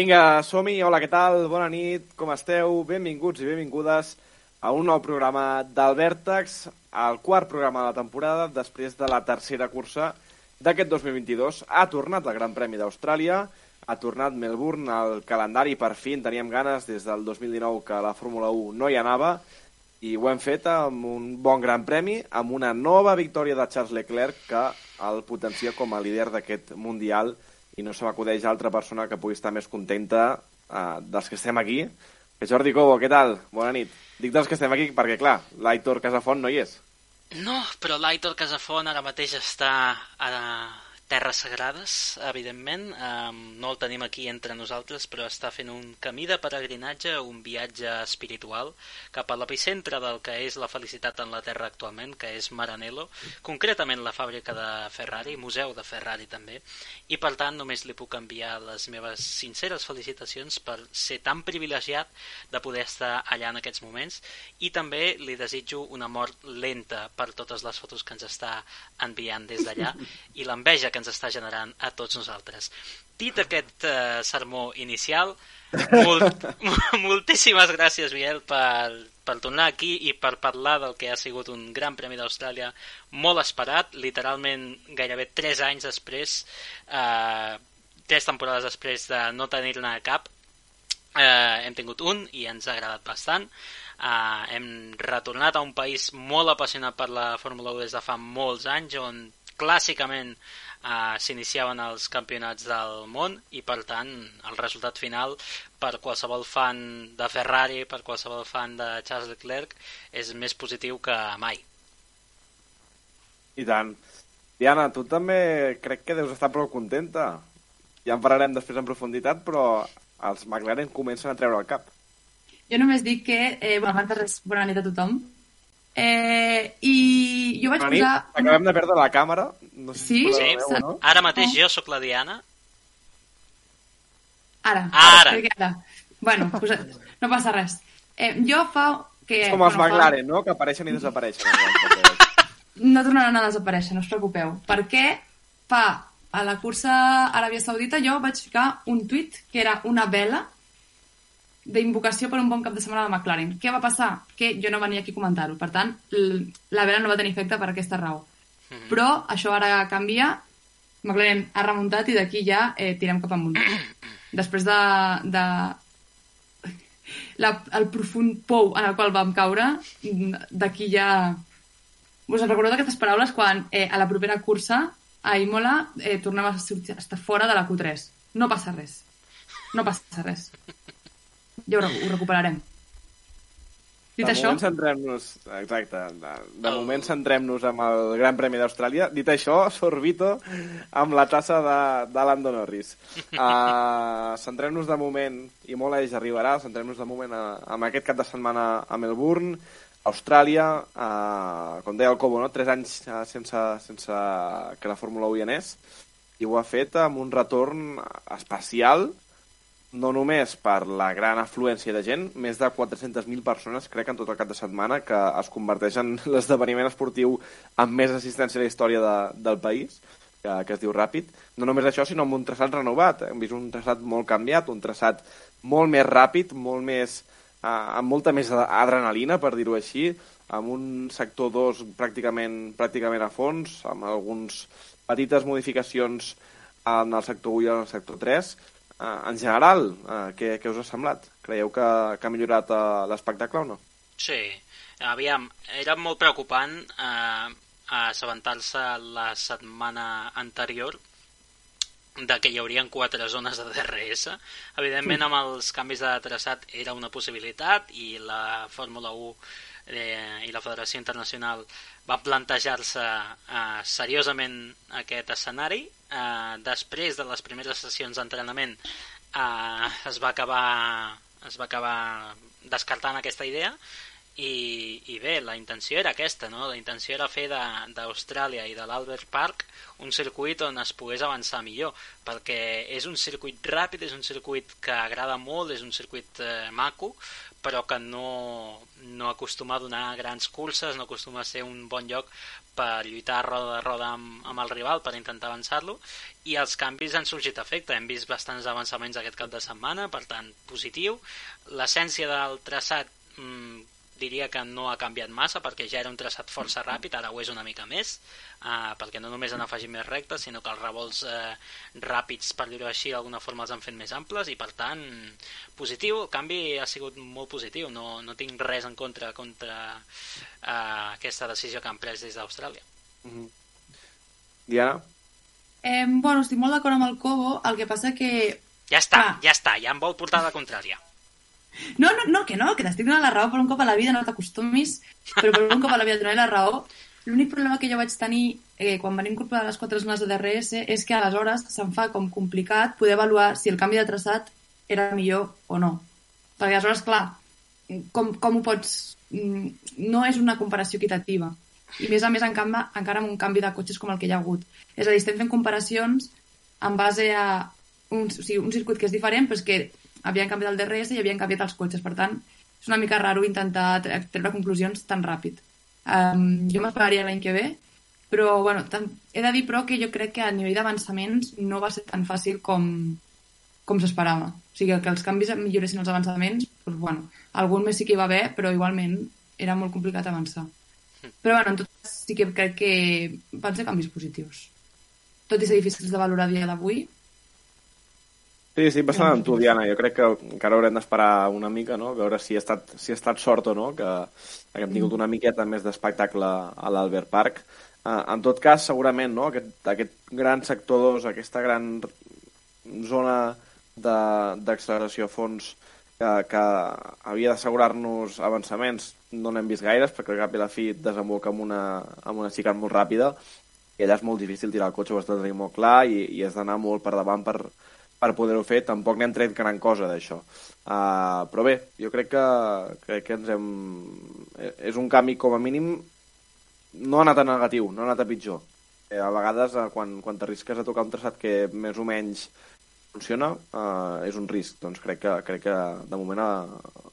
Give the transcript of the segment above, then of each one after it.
Vinga, som-hi. Hola, què tal? Bona nit, com esteu? Benvinguts i benvingudes a un nou programa del Vèrtex, el quart programa de la temporada, després de la tercera cursa d'aquest 2022. Ha tornat el Gran Premi d'Austràlia, ha tornat Melbourne al calendari, per fi en teníem ganes des del 2019 que la Fórmula 1 no hi anava, i ho hem fet amb un bon Gran Premi, amb una nova victòria de Charles Leclerc que el potencia com a líder d'aquest Mundial i no se m'acudeix altra persona que pugui estar més contenta uh, dels que estem aquí. Que Jordi Cobo, què tal? Bona nit. Dic dels que estem aquí perquè, clar, l'Aitor Casafont no hi és. No, però l'Aitor Casafont ara mateix està a terres sagrades, evidentment. Um, no el tenim aquí entre nosaltres, però està fent un camí de peregrinatge, un viatge espiritual cap a l'epicentre del que és la felicitat en la Terra actualment, que és Maranello, concretament la fàbrica de Ferrari, museu de Ferrari també, i per tant només li puc enviar les meves sinceres felicitacions per ser tan privilegiat de poder estar allà en aquests moments i també li desitjo una mort lenta per totes les fotos que ens està enviant des d'allà i l'enveja que ens està generant a tots nosaltres. Dit aquest eh, sermó inicial, molt, moltíssimes gràcies, Biel, per, per tornar aquí i per parlar del que ha sigut un gran premi d'Austràlia molt esperat, literalment gairebé 3 anys després, eh, 3 temporades després de no tenir-ne cap, eh, hem tingut un i ens ha agradat bastant. Uh, hem retornat a un país molt apassionat per la Fórmula 1 des de fa molts anys, on clàssicament eh, s'iniciaven els campionats del món i per tant el resultat final per qualsevol fan de Ferrari, per qualsevol fan de Charles Leclerc és més positiu que mai. I tant. Diana, tu també crec que deus estar prou contenta. Ja en parlarem després en profunditat, però els McLaren comencen a treure el cap. Jo només dic que, eh, res, bona nit a tothom, Eh, I jo vaig Bona posar... nit. Acabem de perdre la càmera. No sé Sí? si Sí, podeu, no? ara mateix jo sóc la Diana. Ara. Ara. crec que ara. Bueno, pues, no passa res. Eh, jo fa... Que, És com els bueno, fa- McLaren, no? Que apareixen i desapareixen. No tornaran a desaparèixer, no us preocupeu. Perquè fa a la cursa a Aràbia Saudita jo vaig ficar un tuit que era una vela d'invocació per un bon cap de setmana de McLaren. Què va passar? Que jo no venia aquí a comentar-ho. Per tant, la vela no va tenir efecte per aquesta raó. Però això ara canvia. McLaren ha remuntat i d'aquí ja eh, tirem cap amunt. Després de, de la, el profund pou en el qual vam caure, d'aquí ja... Us en recordeu d'aquestes paraules quan eh, a la propera cursa a Imola eh, tornem a estar fora de la Q3. No passa res. No passa res. Ja ho, ho recuperarem. Dit de això, moment centrem-nos... Exacte. De, de moment centrem-nos amb el Gran Premi d'Austràlia. Dit això, sorbito amb la tassa de, de Lando Norris. Uh, centrem-nos de moment, i molt eix arribarà, centrem-nos de moment a, amb aquest cap de setmana a Melbourne, Austràlia, uh, com deia el Cobo, no? tres anys uh, sense, sense que la Fórmula 1 hi anés, i ho ha fet amb un retorn especial, no només per la gran afluència de gent, més de 400.000 persones, crec, en tot el cap de setmana, que es converteix en l'esdeveniment esportiu amb més assistència a la història de, del país, que, que es diu Ràpid. No només això, sinó amb un traçat renovat. Hem vist un traçat molt canviat, un traçat molt més ràpid, molt més, eh, amb molta més adrenalina, per dir-ho així, amb un sector 2 pràcticament, pràcticament a fons, amb alguns petites modificacions en el sector 1 i en el sector 3. Uh, en general, uh, què, què us ha semblat? Creieu que, que ha millorat uh, l'espectacle o no? Sí, aviam, era molt preocupant eh, assabentar-se la setmana anterior de que hi haurien quatre zones de DRS. Evidentment, amb els canvis de traçat era una possibilitat i la Fórmula 1 eh, i la Federació Internacional va plantejar-se eh, seriosament aquest escenari. Eh, després de les primeres sessions d'entrenament eh, es va acabar es va acabar descartant aquesta idea i, i bé, la intenció era aquesta, no? La intenció era fer d'Austràlia i de l'Albert Park un circuit on es pogués avançar millor, perquè és un circuit ràpid, és un circuit que agrada molt, és un circuit eh, maco, però que no, no acostuma a donar grans curses, no acostuma a ser un bon lloc per lluitar roda a roda amb, amb el rival, per intentar avançar-lo, i els canvis han sorgit efecte. Hem vist bastants avançaments aquest cap de setmana, per tant, positiu. L'essència del traçat mmm, diria que no ha canviat massa perquè ja era un traçat força ràpid, ara ho és una mica més, uh, perquè no només han afegit més rectes, sinó que els revolts uh, ràpids, per dir-ho així, d'alguna forma els han fet més amples i per tant, positiu, el canvi ha sigut molt positiu, no, no tinc res en contra contra uh, aquesta decisió que han pres des d'Austràlia. Mm -hmm. Diana? Eh, bueno, estic molt d'acord amb el Cobo, el que passa que... Ja està, ah. ja està, ja em vol portar la contrària. No, no, no, que no, que t'estic donant la raó per un cop a la vida, no t'acostumis, però per un cop a la vida et donaré la raó. L'únic problema que jo vaig tenir eh, quan van incorporar les quatre zones de DRS és que aleshores se'm fa com complicat poder avaluar si el canvi de traçat era millor o no. Perquè aleshores, clar, com, com ho pots... Mm, no és una comparació equitativa. I més a més, en canvi, encara amb un canvi de cotxes com el que hi ha hagut. És a dir, estem fent comparacions en base a un, o sigui, un circuit que és diferent, però és que havien canviat el DRS i havien canviat els cotxes. Per tant, és una mica raro intentar treure conclusions tan ràpid. Um, jo m'esperaria l'any que ve, però bueno, he de dir però que jo crec que a nivell d'avançaments no va ser tan fàcil com, com s'esperava. O sigui, que els canvis milloressin els avançaments, doncs, bueno, algun més sí que hi va haver, però igualment era molt complicat avançar. Però bueno, en tot cas sí que crec que van ser canvis positius. Tot i ser difícils de valorar dia d'avui, Sí, sí, bastant amb tu, Diana. Jo crec que encara haurem d'esperar una mica, no? veure si ha estat, si ha estat sort o no, que, que hem tingut una miqueta més d'espectacle a l'Albert Park. Uh, en tot cas, segurament, no? aquest, aquest gran sector 2, aquesta gran zona d'acceleració a fons que, que havia d'assegurar-nos avançaments, no n'hem vist gaires, perquè al cap i la fi desemboca amb una, amb una xicat molt ràpida, i allà és molt difícil tirar el cotxe, ho has de tenir molt clar, i, i has d'anar molt per davant per, per poder-ho fer, tampoc n'hem tret gran cosa d'això. Uh, però bé, jo crec que, crec que ens hem... És un canvi, com a mínim, no ha anat a negatiu, no ha anat a pitjor. Eh, a vegades, uh, quan, quan t'arrisques a tocar un traçat que més o menys funciona, uh, és un risc. Doncs crec que, crec que de moment uh,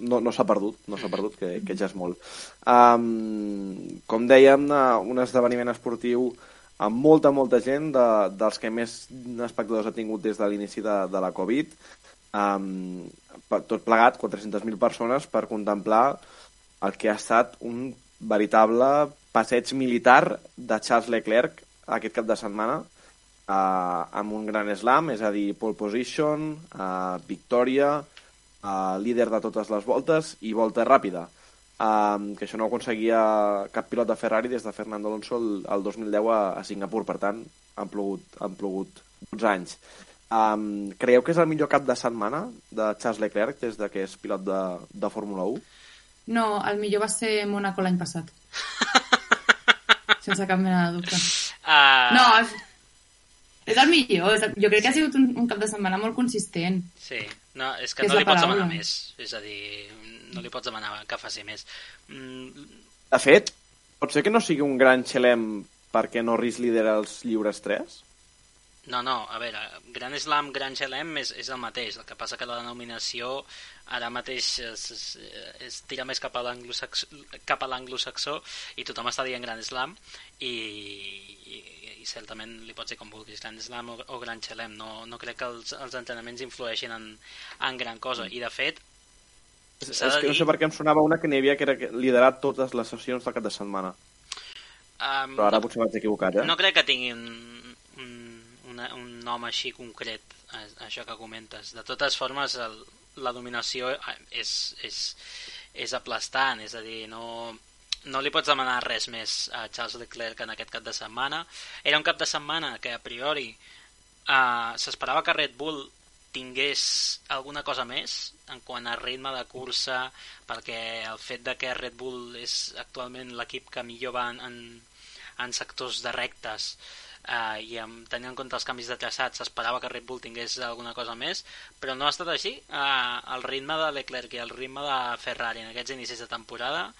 no, no s'ha perdut, no s'ha perdut, que, que ja és molt. Um, com dèiem, uh, un esdeveniment esportiu amb molta, molta gent de, dels que més espectadors ha tingut des de l'inici de, de la Covid, um, tot plegat, 400.000 persones per contemplar el que ha estat un veritable passeig militar de Charles Leclerc aquest cap de setmana uh, amb un gran slam, és a dir, pole position, uh, victòria, uh, líder de totes les voltes i volta ràpida um, que això no ho aconseguia cap pilot de Ferrari des de Fernando Alonso el, el 2010 a, a Singapur, per tant han plogut, han plogut 12 anys. Um, creieu que és el millor cap de setmana de Charles Leclerc des de que és pilot de, de Fórmula 1? No, el millor va ser Mónaco l'any passat. Sense cap mena de dubte. Uh... No, és, el millor. És el, jo crec que ha sigut un, un cap de setmana molt consistent. Sí, no, és que, que no és li pots demanar més. És a dir, no li pots demanar que faci més. Mm... De fet, pot ser que no sigui un gran xelem perquè Norris lidera els lliures 3? No, no, a veure, Gran Slam, Gran Xelem és, és el mateix, el que passa que la denominació ara mateix es, es, es tira més cap a l'anglosaxó i tothom està dient Gran Slam i, i, i certament li pots dir com vulguis, Gran Slam o, o Gran Xelem, no, no crec que els, els entrenaments influeixin en, en gran cosa, i de fet és, és que no sé per què em sonava una que n'hi havia que era liderat totes les sessions del cap de setmana. Um, Però ara potser m'haig equivocat, eh? No crec que tingui un, un, una, un nom així concret, això que comentes. De totes formes, el, la dominació és, és, és aplastant, és a dir, no, no li pots demanar res més a Charles Leclerc en aquest cap de setmana. Era un cap de setmana que a priori uh, s'esperava que Red Bull tingués alguna cosa més en quant a ritme de cursa perquè el fet de que Red Bull és actualment l'equip que millor va en, en, en sectors de rectes uh, i amb, tenint en compte els canvis de traçat s'esperava que Red Bull tingués alguna cosa més, però no ha estat així. Uh, el ritme de Leclerc i el ritme de Ferrari en aquests inicis de temporada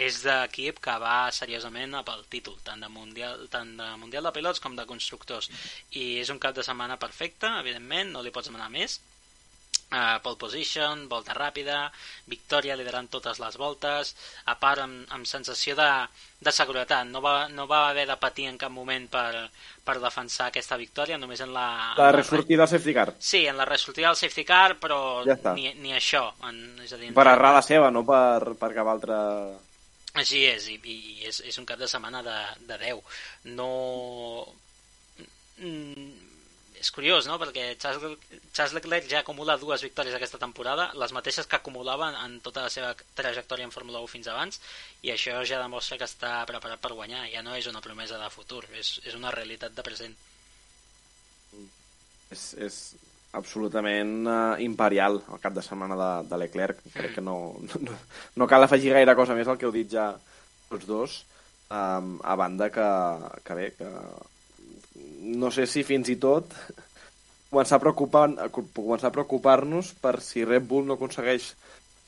és d'equip que va seriosament a pel títol, tant de, mundial, tant de Mundial de Pilots com de Constructors. I és un cap de setmana perfecte, evidentment, no li pots demanar més, uh, pole position, volta ràpida, victòria liderant totes les voltes, a part amb, amb sensació de, de seguretat. No va, no va haver de patir en cap moment per, per defensar aquesta victòria, només en la... La ressortida del safety car. Sí, en la ressortida del safety car, però ja està. ni, ni això. En, és a dir, per errada seva, no per, per cap altre... Així és, i, i és, és un cap de setmana de, de 10. No... Mm, és curiós, no?, perquè Charles, Charles Leclerc ja acumula dues victòries aquesta temporada, les mateixes que acumulava en tota la seva trajectòria en Fórmula 1 fins abans, i això ja demostra que està preparat per guanyar, ja no és una promesa de futur, és, és una realitat de present. És, és absolutament uh, imperial el cap de setmana de, de Leclerc. Crec que no, no, no cal afegir gaire cosa més al que heu dit ja tots dos, um, a banda que, que bé, que no sé si fins i tot començar a preocupar començar a preocupar-nos per si Red Bull no aconsegueix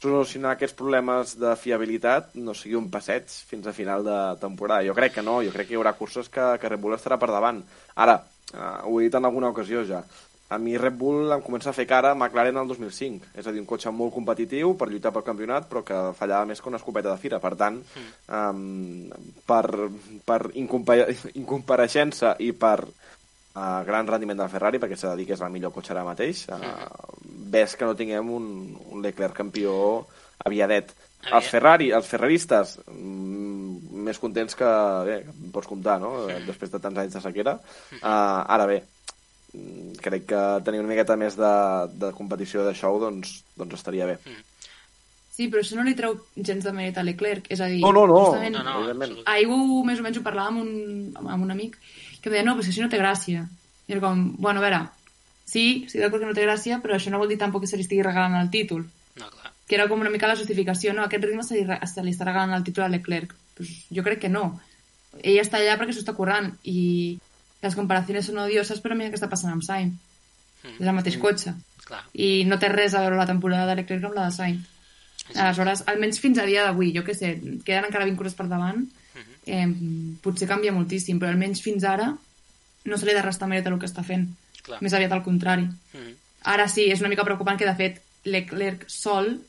solucionar aquests problemes de fiabilitat no sigui un passeig fins a final de temporada. Jo crec que no, jo crec que hi haurà curses que, que Red Bull estarà per davant. Ara, uh, ho he dit en alguna ocasió ja, a mi Red Bull em comença a fer cara a McLaren el 2005. És a dir, un cotxe molt competitiu per lluitar pel campionat, però que fallava més que una escopeta de fira. Per tant, mm. um, per, per incompareixença i per uh, gran rendiment de Ferrari, perquè s'ha de dir que és el millor cotxe ara mateix, uh, mm. ves que no tinguem un, un Leclerc campió aviadet. Havia... Els Ferrari, els ferraristes, mm, més contents que, bé, pots comptar, no?, després de tants anys de sequera. Uh, ara bé, crec que tenir una miqueta més de, de competició de show doncs, doncs estaria bé. Mm. Sí, però això no li treu gens de mèrit a Leclerc, és a dir... No, no, no, justament, no, no ahir ho, més o menys ho parlàvem amb un, amb un amic que em deia, no, però si això no té gràcia. I era com, bueno, a veure, sí, sí d'acord que no té gràcia, però això no vol dir tampoc que se li estigui regalant el títol. No, clar. Que era com una mica la justificació, no? Aquest ritme se li, se li està regalant el títol a Leclerc. Pues jo crec que no. Ell està allà perquè s'ho està currant i les comparacions són odioses, però mira què està passant amb Sainz. Mm. És el mateix mm. cotxe. Clar. I no té res a veure la temporada de Leclerc amb la de Sainz. Sí. Aleshores, almenys fins a dia d'avui, jo què sé, queden encara 20 curses per davant, mm -hmm. eh, potser canvia moltíssim, però almenys fins ara no se li ha de restar mèrit el que està fent. Clar. Més aviat al contrari. Mm. Ara sí, és una mica preocupant que, de fet, Leclerc sol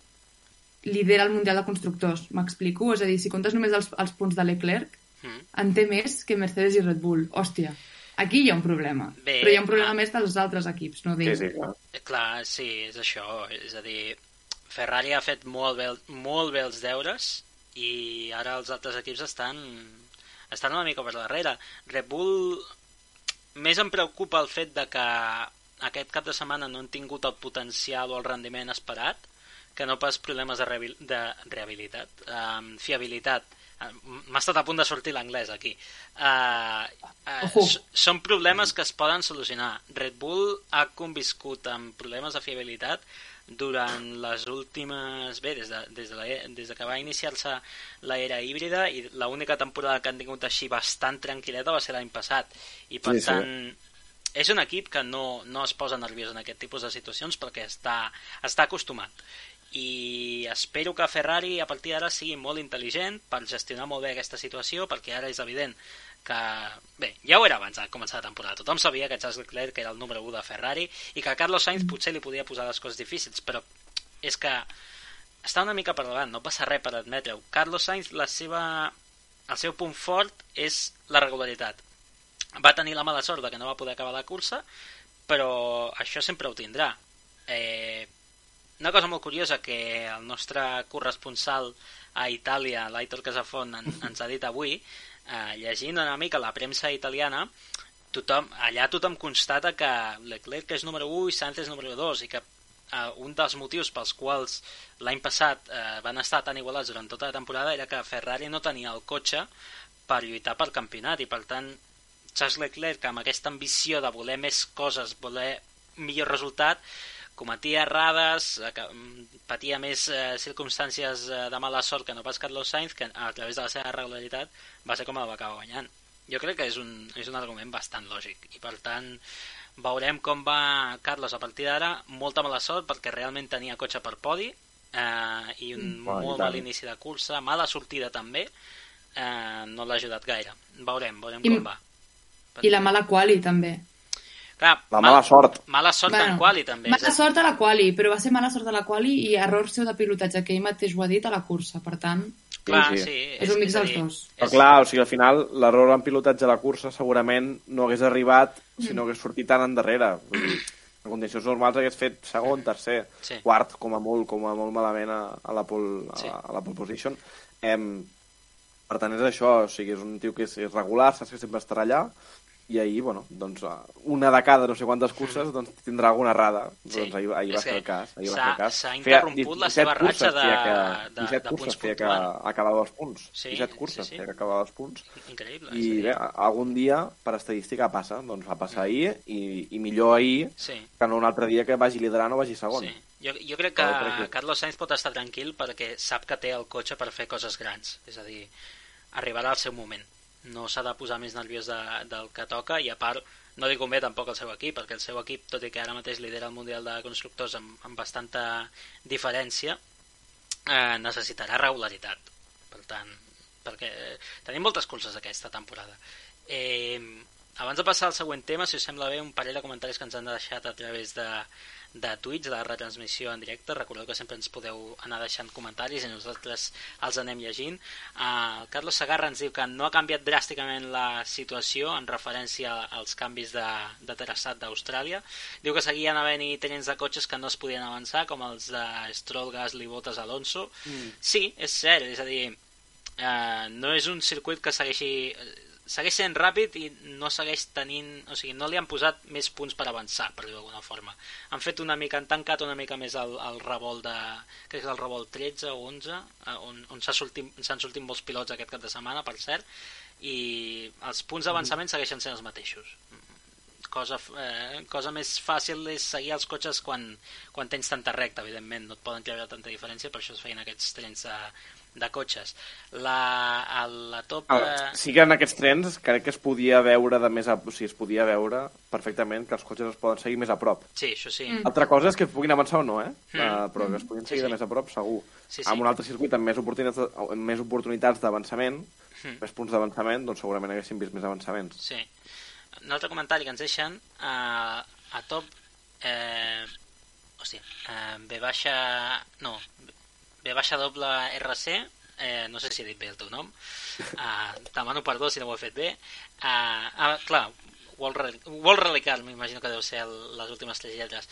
lidera el Mundial de Constructors. M'explico? És a dir, si comptes només els, els punts de Leclerc, mm en té més que Mercedes i Red Bull. Hòstia. Aquí hi ha un problema. Bé, però hi ha un problema ah, més dels altres equips, no dic. Sí, sí, clar. Clar, sí, és això. És a dir, Ferrari ha fet molt bé, molt bé els deures i ara els altres equips estan, estan una mica per darrere. Red Bull més em preocupa el fet de que aquest cap de setmana no han tingut el potencial o el rendiment esperat que no pas problemes de, rehabil de rehabilitat, um, fiabilitat M'ha estat a punt de sortir l'anglès aquí. Uh, uh, són problemes que es poden solucionar. Red Bull ha conviscut amb problemes de fiabilitat durant les últimes... Bé, des de, des de, la, des de que va iniciar-se l'era híbrida i l'única temporada que han tingut així bastant tranquil·leta va ser l'any passat. I per sí, tant, sí. és un equip que no, no es posa nerviós en aquest tipus de situacions perquè està, està acostumat i espero que Ferrari a partir d'ara sigui molt intel·ligent per gestionar molt bé aquesta situació perquè ara és evident que, bé, ja ho era abans de començar la temporada, tothom sabia que Charles Leclerc era el número 1 de Ferrari i que Carlos Sainz potser li podia posar les coses difícils, però és que està una mica per davant, no passa res per admetre-ho. Carlos Sainz, la seva, el seu punt fort és la regularitat. Va tenir la mala sort de que no va poder acabar la cursa, però això sempre ho tindrà. Eh, una cosa molt curiosa que el nostre corresponsal a Itàlia, l'Aitor Casafont, en, ens ha dit avui, eh, llegint una mica la premsa italiana, tothom, allà tothom constata que Leclerc és número 1 i és número 2 i que eh, un dels motius pels quals l'any passat eh, van estar tan igualats durant tota la temporada era que Ferrari no tenia el cotxe per lluitar pel campionat i per tant Charles Leclerc amb aquesta ambició de voler més coses, voler millor resultat cometia errades, mm, patia més eh, circumstàncies eh, de mala sort que no pas Carlos Sainz, que a través de la seva regularitat va ser com el va acabar guanyant. Jo crec que és un, és un argument bastant lògic i per tant veurem com va Carlos a partir d'ara. Molta mala sort perquè realment tenia cotxe per podi eh, i un Mm, molt mal inici de cursa, mala sortida també, eh, no l'ha ajudat gaire. Veurem, veurem I- com va. I la mala quali, també. Clar, La mal- mala sort. Mala sort en quali també. Mala és a- sort a la quali, però va ser mala sort a la quali i error seu de pilotatge, que ell mateix ho ha dit a la cursa. Per tant, Clar, Sí, sí, sí. És un mix dels dir, dos. Però és- clar, o sigui, al final, l'error en pilotatge a la cursa segurament no hagués arribat si no hagués sortit tan endarrere. En condicions normals hagués fet segon, tercer, Sí. quart, com a molt, com a molt malament a, a, la, pole, a, Sí. la, a la pole position. Em, per tant, és això, o sigui, és un tio que és, és regular, saps que sempre estarà allà, i ahir, bueno, doncs, eh, una de cada no sé quantes curses doncs, tindrà alguna errada. Sí. Doncs ahir, ahir va ser el cas. Ahir va s'ha- ser el cas. s'ha Feia interromput la 17 seva ratxa de- que, de- 17 de curses punts que acabava els punts. Sí, 17 sí, curses sí. feia que acabava els punts. Increïble. I bé, algun dia, per estadística, passa. Doncs va passar ahir, i, i millor ahir Sí. que no un altre dia que vagi liderant o vagi segon. Sí. Jo, jo crec que Però crec que- Carlos Sainz pot estar tranquil perquè sap que té el cotxe per fer coses grans. És a dir, arribarà al seu moment. No s'ha de posar més nerviós de, del que toca i a part no li convé tampoc el seu equip, perquè el seu equip, tot i que ara mateix lidera el Mundial de Constructors amb, amb bastanta diferència, eh, necessitarà regularitat. Per tant, perquè eh, tenim moltes curses aquesta temporada. Eh, abans de passar al següent tema, si us sembla bé, un parell de comentaris que ens han deixat a través de, de Twitch, de la retransmissió en directe. Recordeu que sempre ens podeu anar deixant comentaris i nosaltres els anem llegint. Uh, el Carlos Sagarra ens diu que no ha canviat dràsticament la situació en referència als canvis de, de traçat d'Austràlia. Diu que seguien havent-hi trens de cotxes que no es podien avançar, com els de Stroll, Gasly, Bottas, Alonso. Mm. Sí, és cert, és a dir, uh, no és un circuit que segueixi segueix sent ràpid i no segueix tenint... O sigui, no li han posat més punts per avançar, per dir-ho d'alguna forma. Han fet una mica, han tancat una mica més el, el revolt de... Crec que és el revolt 13 o 11, eh, on, on s'han sortit, sortit molts pilots aquest cap de setmana, per cert, i els punts d'avançament segueixen sent els mateixos. Cosa, eh, cosa més fàcil és seguir els cotxes quan, quan tens tanta recta, evidentment. No et poden treure tanta diferència, per això es feien aquests trens de, de cotxes. La, a la top... Ah, Eh... sí que en aquests trens crec que es podia veure de més a... o sigui, es podia veure perfectament que els cotxes es poden seguir més a prop. Sí, això sí. Mm. Altra cosa és que puguin avançar o no, eh? Mm. Uh, però que es puguin Sí, seguir sí. de més a prop, segur. Sí, sí. Amb un altre circuit amb més oportunitats, amb més oportunitats d'avançament, Mm. més punts d'avançament, doncs segurament haguéssim vist més avançaments. Sí. Un altre comentari que ens deixen uh, a top... Eh, hòstia, eh, B baixa... No, B baixa doble RC, eh, no sé si he dit bé el teu nom, uh, demano perdó si no ho he fet bé. Uh, ah, clar, World, Rally, World Rally Car, m'imagino que deu ser el, les últimes tres lletres.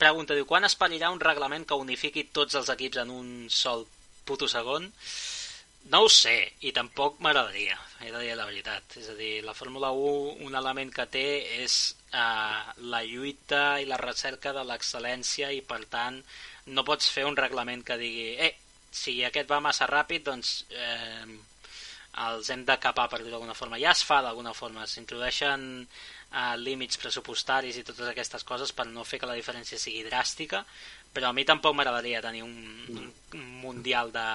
Pregunta, diu, quan es parirà un reglament que unifiqui tots els equips en un sol puto segon? No ho sé, i tampoc m'agradaria, he de dir la veritat. És a dir, la Fórmula 1, un element que té és eh, la lluita i la recerca de l'excel·lència i, per tant, no pots fer un reglament que digui eh, si aquest va massa ràpid, doncs eh, els hem de capar, per dir-ho d'alguna forma. Ja es fa d'alguna forma, s'introdueixen eh, límits pressupostaris i totes aquestes coses per no fer que la diferència sigui dràstica, però a mi tampoc m'agradaria tenir un, un mundial de,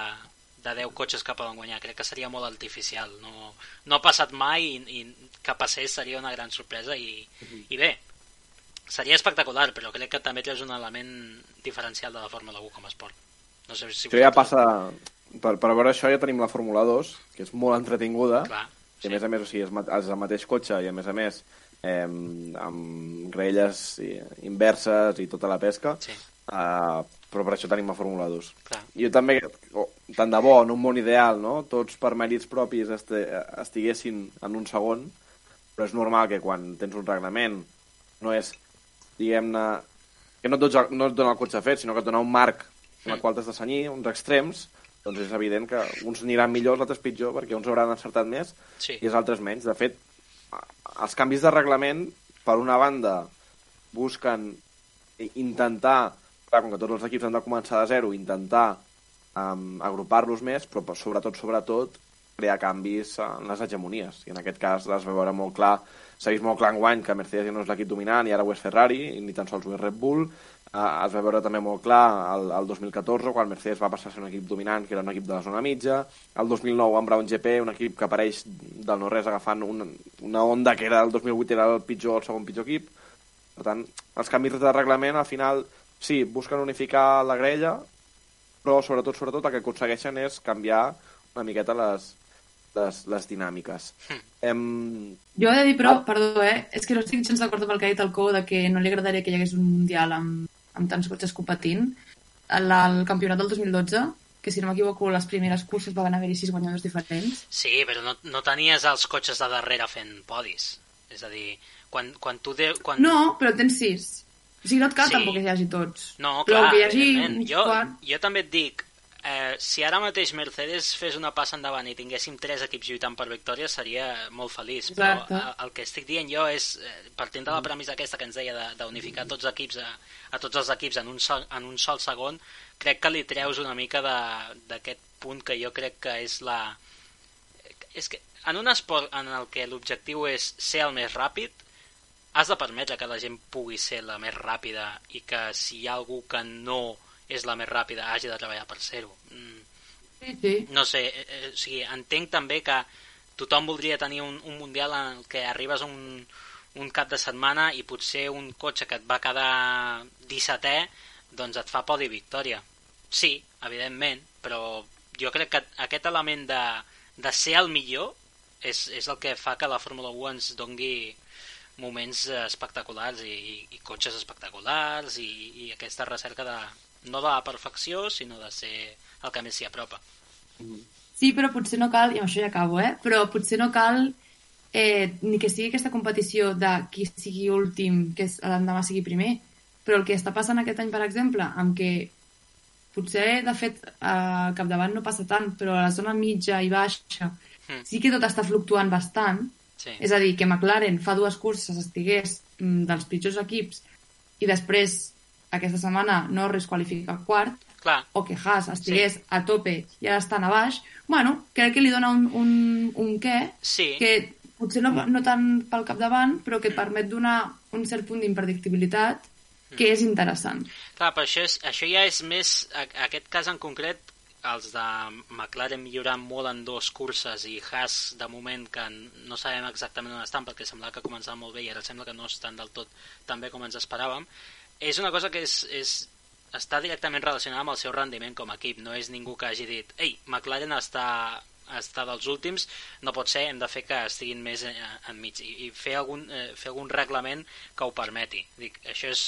de 10 cotxes que poden guanyar. Crec que seria molt artificial. No, no ha passat mai i, i que passés seria una gran sorpresa i, i bé, seria espectacular, però crec que també tens un element diferencial de la Fórmula 1 com a esport. No sé si Això ja passa... Per, per veure això ja tenim la Fórmula 2, que és molt entretinguda, Clar, i a més a més, o sigui, és, és el mateix cotxe i a més a més eh, amb grelles i- inverses i tota la pesca, Sí, eh, però per això tenim la Fórmula 2. clar. Jo també, oh, tant de bo, en un món ideal, no? tots per mèrits propis este, estiguessin en un segon, però és normal que quan tens un reglament no és, diguem-ne, que no et, dona, no et dona el cotxe fet, sinó que et dona un marc en el qual t'has de senyir, uns extrems, doncs és evident que uns aniran millor, els altres pitjor, perquè uns hauran encertat més Sí. i els altres menys. De fet, els canvis de reglament, per una banda, busquen intentar, clar, com que tots els equips han de començar de zero, intentar um, agrupar-los més, però per- sobretot, sobretot, crear canvis en les hegemonies. I en aquest cas es va veure molt clar, s'ha vist molt clar enguany que Mercedes ja no és l'equip dominant i ara ho és Ferrari, i ni tan sols ho és Red Bull. Uh, es va veure també molt clar el, el 2014, quan Mercedes va passar a ser un equip dominant, que era un equip de la zona mitja. El 2009 amb Brown GP, un equip que apareix del no-res agafant una, una onda que era el 2008 era el pitjor, el segon pitjor equip. Per tant, els canvis de reglament al final sí, busquen unificar la grella, però sobretot, sobretot el que aconsegueixen és canviar una miqueta les, les, les dinàmiques. Hm. Em... Jo he de dir, però, perdó, eh? És que no estic gens d'acord amb el que ha dit el Cou de que no li agradaria que hi hagués un mundial amb, amb tants cotxes competint. El, el campionat del 2012, que si no m'equivoco, les primeres curses van haver-hi sis guanyadors diferents. Sí, però no, no tenies els cotxes de darrere fent podis. És a dir, quan, quan tu... De, quan... No, però tens sis. O sigui, no et cal Sí. tampoc que hi hagi tots. No, però clar, que hi hagi jo, jo també et dic, eh, si ara mateix Mercedes fes una passa endavant i tinguéssim tres equips lluitant per victòria seria molt feliç, Exacte. però eh, el que estic dient jo és, eh, partint de la premissa aquesta que ens deia de- d'unificar tots els equips a, a tots els equips en un, sol, en un sol segon, crec que li treus una mica de- d'aquest punt que jo crec que és la... És que en un esport en el que l'objectiu és ser el més ràpid, has de permetre que la gent pugui ser la més ràpida i que si hi ha algú que no és la més ràpida hagi de treballar per ser-ho. Mm, Sí, sí. no sé, eh, eh, o sigui, entenc també que tothom voldria tenir un, un mundial en que arribes un, un cap de setmana i potser un cotxe que et va quedar 17è doncs et fa podi victòria. Sí, evidentment, però jo crec que aquest element de, de ser el millor és, és el que fa que la Fórmula 1 ens dongui moments eh, espectaculars i, i, i cotxes espectaculars i, i aquesta recerca de, no de la perfecció, sinó de ser el que més s'hi apropa. Sí, però potser no cal, i amb això ja acabo, eh? Però potser no cal eh, ni que sigui aquesta competició de qui sigui últim, que és- l'endemà sigui primer. Però el que està passant aquest any, per exemple, amb que potser, de fet, al capdavant no passa tant, però a la zona mitja i baixa Mm. sí que tot està fluctuant bastant. Sí. És a dir, que McLaren fa dues curses estigués mm, dels pitjors equips i després aquesta setmana Norris qualifica quart, Clar, o que Haas estigués sí. a tope i ara estan a baix, bueno, crec que li dona un, un, un què sí, que potser no, no tant pel capdavant, però que permet donar un cert punt d'impredictibilitat que és interessant. clar, però això, és, això ja és més, a- aquest cas en concret, els de McLaren millorant molt en dos curses i Haas de moment que no sabem exactament on estan perquè semblava que començaven molt bé i ara sembla que no estan del tot tan bé com ens esperàvem. És una cosa que és, és, està directament relacionada amb el seu rendiment com a equip. No és ningú que hagi dit ei, McLaren està, està dels últims. No pot ser, hem de fer que estiguin més eh, enmig i, i fer, algun, eh, fer algun reglament que ho permeti. Dic, això és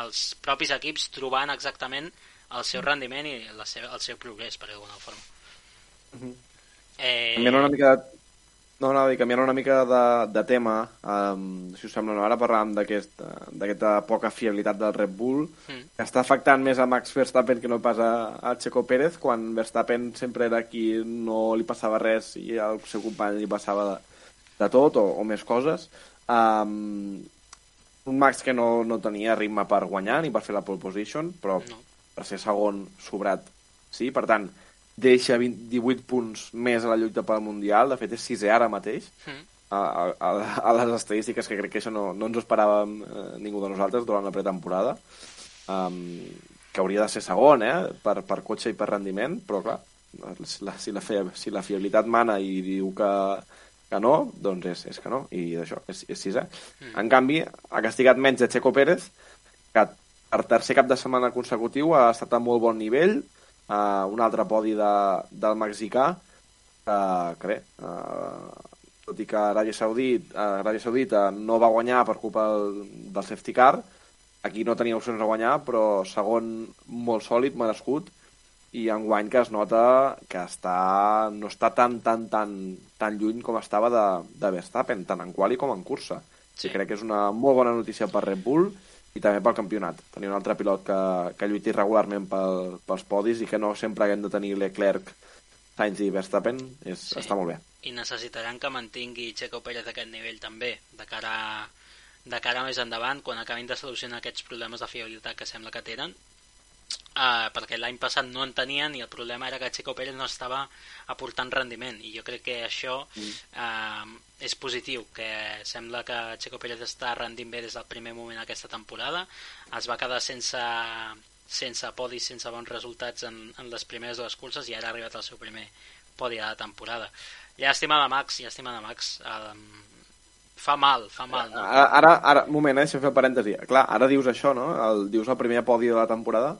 els propis equips trobant exactament el seu rendiment i la seva, el seu progrés, per d'alguna forma. eh, Canviant una mica de... No, a dir, canviant una mica de, de tema, um, si us sembla, no? ara parlàvem d'aquest, eh, d'aquesta poca fiabilitat del Red Bull, Mm. que està afectant més a Max Verstappen que no pas a, a Checo Pérez, quan Verstappen sempre era qui no li passava res i al seu company li passava de, de tot o, o més coses. Um, un Max que no, no tenia ritme per guanyar ni per fer la pole position, però No. Per ser segon sobrat. Sí, per tant deixa 20, 18 punts més a la lluita pel Mundial, de fet és sisè ara mateix. Mm. a, a, a les estadístiques que crec que això no, no ens ho esperàvem eh, ningú de nosaltres durant la pretemporada. Um, que hauria de ser segon eh, per, per cotxe i per rendiment però clar, si la, si la, fe, si la fiabilitat mana i diu que, que no, doncs és, és que no i d'això, és, és sisè. Mm. en canvi, ha castigat menys de Checo Pérez que per tercer cap de setmana consecutiu ha estat a molt bon nivell uh, un altre podi de, del mexicà uh, que bé uh, tot i que Aràbia Saudita, uh, Aràbia Saudita no va guanyar per culpa del, del safety car aquí no tenia opcions a guanyar però segon molt sòlid, merescut i enguany que es nota que està, no està tan, tan, tan, tan lluny com estava de, de Verstappen, tant en quali com en cursa. Sí. Sí. crec que és una molt bona notícia per Red Bull i també pel campionat. Tenir un altre pilot que, que lluiti regularment pel, pels podis i que no sempre haguem de tenir Leclerc, Sainz i Verstappen, és, Sí. està molt bé. I necessitaran que mantingui Checo Pérez aquest nivell també, de cara, de cara més endavant, quan acabin de solucionar aquests problemes de fiabilitat que sembla que tenen, uh, perquè l'any passat no en tenien i el problema era que Checo Pérez no estava aportant rendiment i jo crec que això uh, és positiu, que sembla que Checo Pérez està rendint bé des del primer moment aquesta temporada, es va quedar sense, sense podis, sense bons resultats en, en les primeres dues curses i ara ha arribat el seu primer podi de la temporada. Llàstima de Max, llàstima de Max. Um, fa mal, fa mal. No? Ara, ara, ara moment, eh, si fer parèntesi. Clar, ara dius això, no? El, dius el primer podi de la temporada.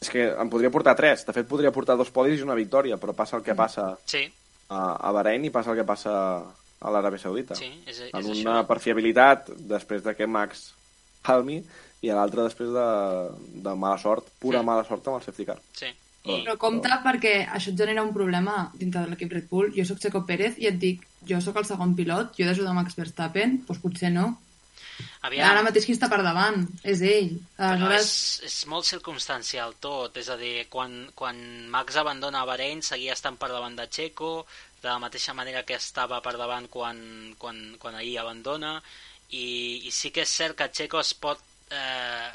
És que em podria portar tres. De fet, podria portar dos podis i una victòria, però passa el que passa Sí, a, a Bahrein i passa el que passa a l'Aràbia Saudita. sí, és, és en això. una per fiabilitat després de que Max calmi i a l'altra després de, de mala sort, pura Sí. mala sort amb el safety car. Sí. I- Però compte perquè això et genera un problema dintre de l'equip Red Bull. Jo sóc Checo Pérez i et dic, jo sóc el segon pilot, jo he d'ajudar Max Verstappen, doncs potser no. Aviam, Ara mateix qui està per davant és ell. Però Aleshores, és, és molt circumstancial tot, és a dir, quan, quan Max abandona Bahrein seguia estant per davant de Checo, de la mateixa manera que estava per davant quan, quan, quan ahir abandona, i, i sí que és cert que Checo es pot, eh,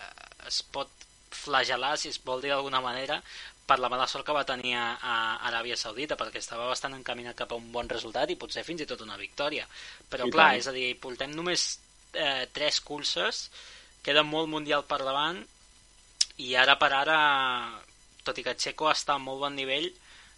es pot flagelar, si es vol dir d'alguna manera, per la mala sort que va tenir a, a Aràbia Saudita, perquè estava bastant encaminat cap a un bon resultat i potser fins i tot una victòria. Però I clar, tant. és a dir, portem només eh, tres curses, queda molt mundial per davant i ara per ara, tot i que Checo està a molt bon nivell,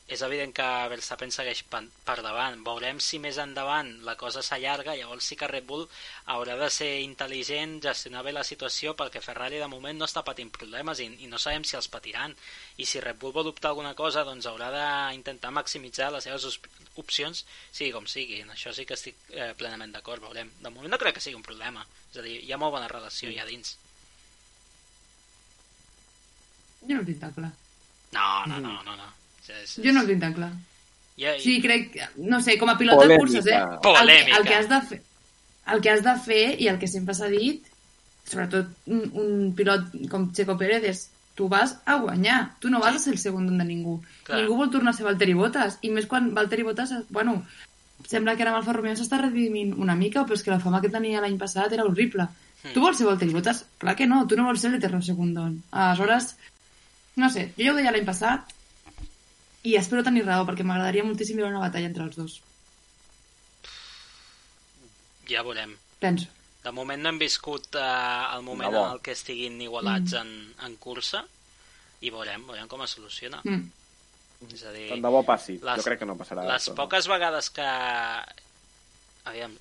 és evident que Verstappen segueix per, davant. Veurem si més endavant la cosa s'allarga, llavors sí que Red Bull haurà de ser intel·ligent, gestionar bé la situació, perquè Ferrari de moment no està patint problemes i, i no sabem si els patiran. I si Red Bull vol optar alguna cosa, doncs haurà d'intentar maximitzar les seves op- opcions, sigui com sigui. En això sí que estic eh, plenament d'acord, veurem. De moment no crec que sigui un problema. És a dir, hi ha molt bona relació allà dins. jo no ho tinc tan clar. No, no, no, no. no. És, és, Jo no ho tinc tan clar. Ja, Sí, crec, no sé, com a pilot Polèmica. de curses, eh? El, que- Polèmica. el, que has de fer, el que has de fer i el que sempre s'ha dit, sobretot un, un pilot com Checo Pérez, és tu vas a guanyar, tu no vas a ser el segon de ningú. Clar. Ningú vol tornar a ser Valtteri Bottas, i més quan Valtteri Bottas, bueno, sembla que ara amb Alfa Romeo s'està redimint una mica, però és que la fama que tenia l'any passat era horrible. Hmm. Tu vols ser Valtteri Bottas? Clar que no, tu no vols ser l'eterno segundón. Aleshores, no sé, jo ja ho deia l'any passat, i espero tenir raó, perquè m'agradaria moltíssim veure una batalla entre els dos. ja veurem. Penso. De moment no hem viscut eh, el moment bo. en el que estiguin igualats en, en cursa i veurem, veurem com es soluciona. Mm. És a dir, Tant de bo passi. Les- jo crec que no passarà. les això. poques vegades que... Aviam,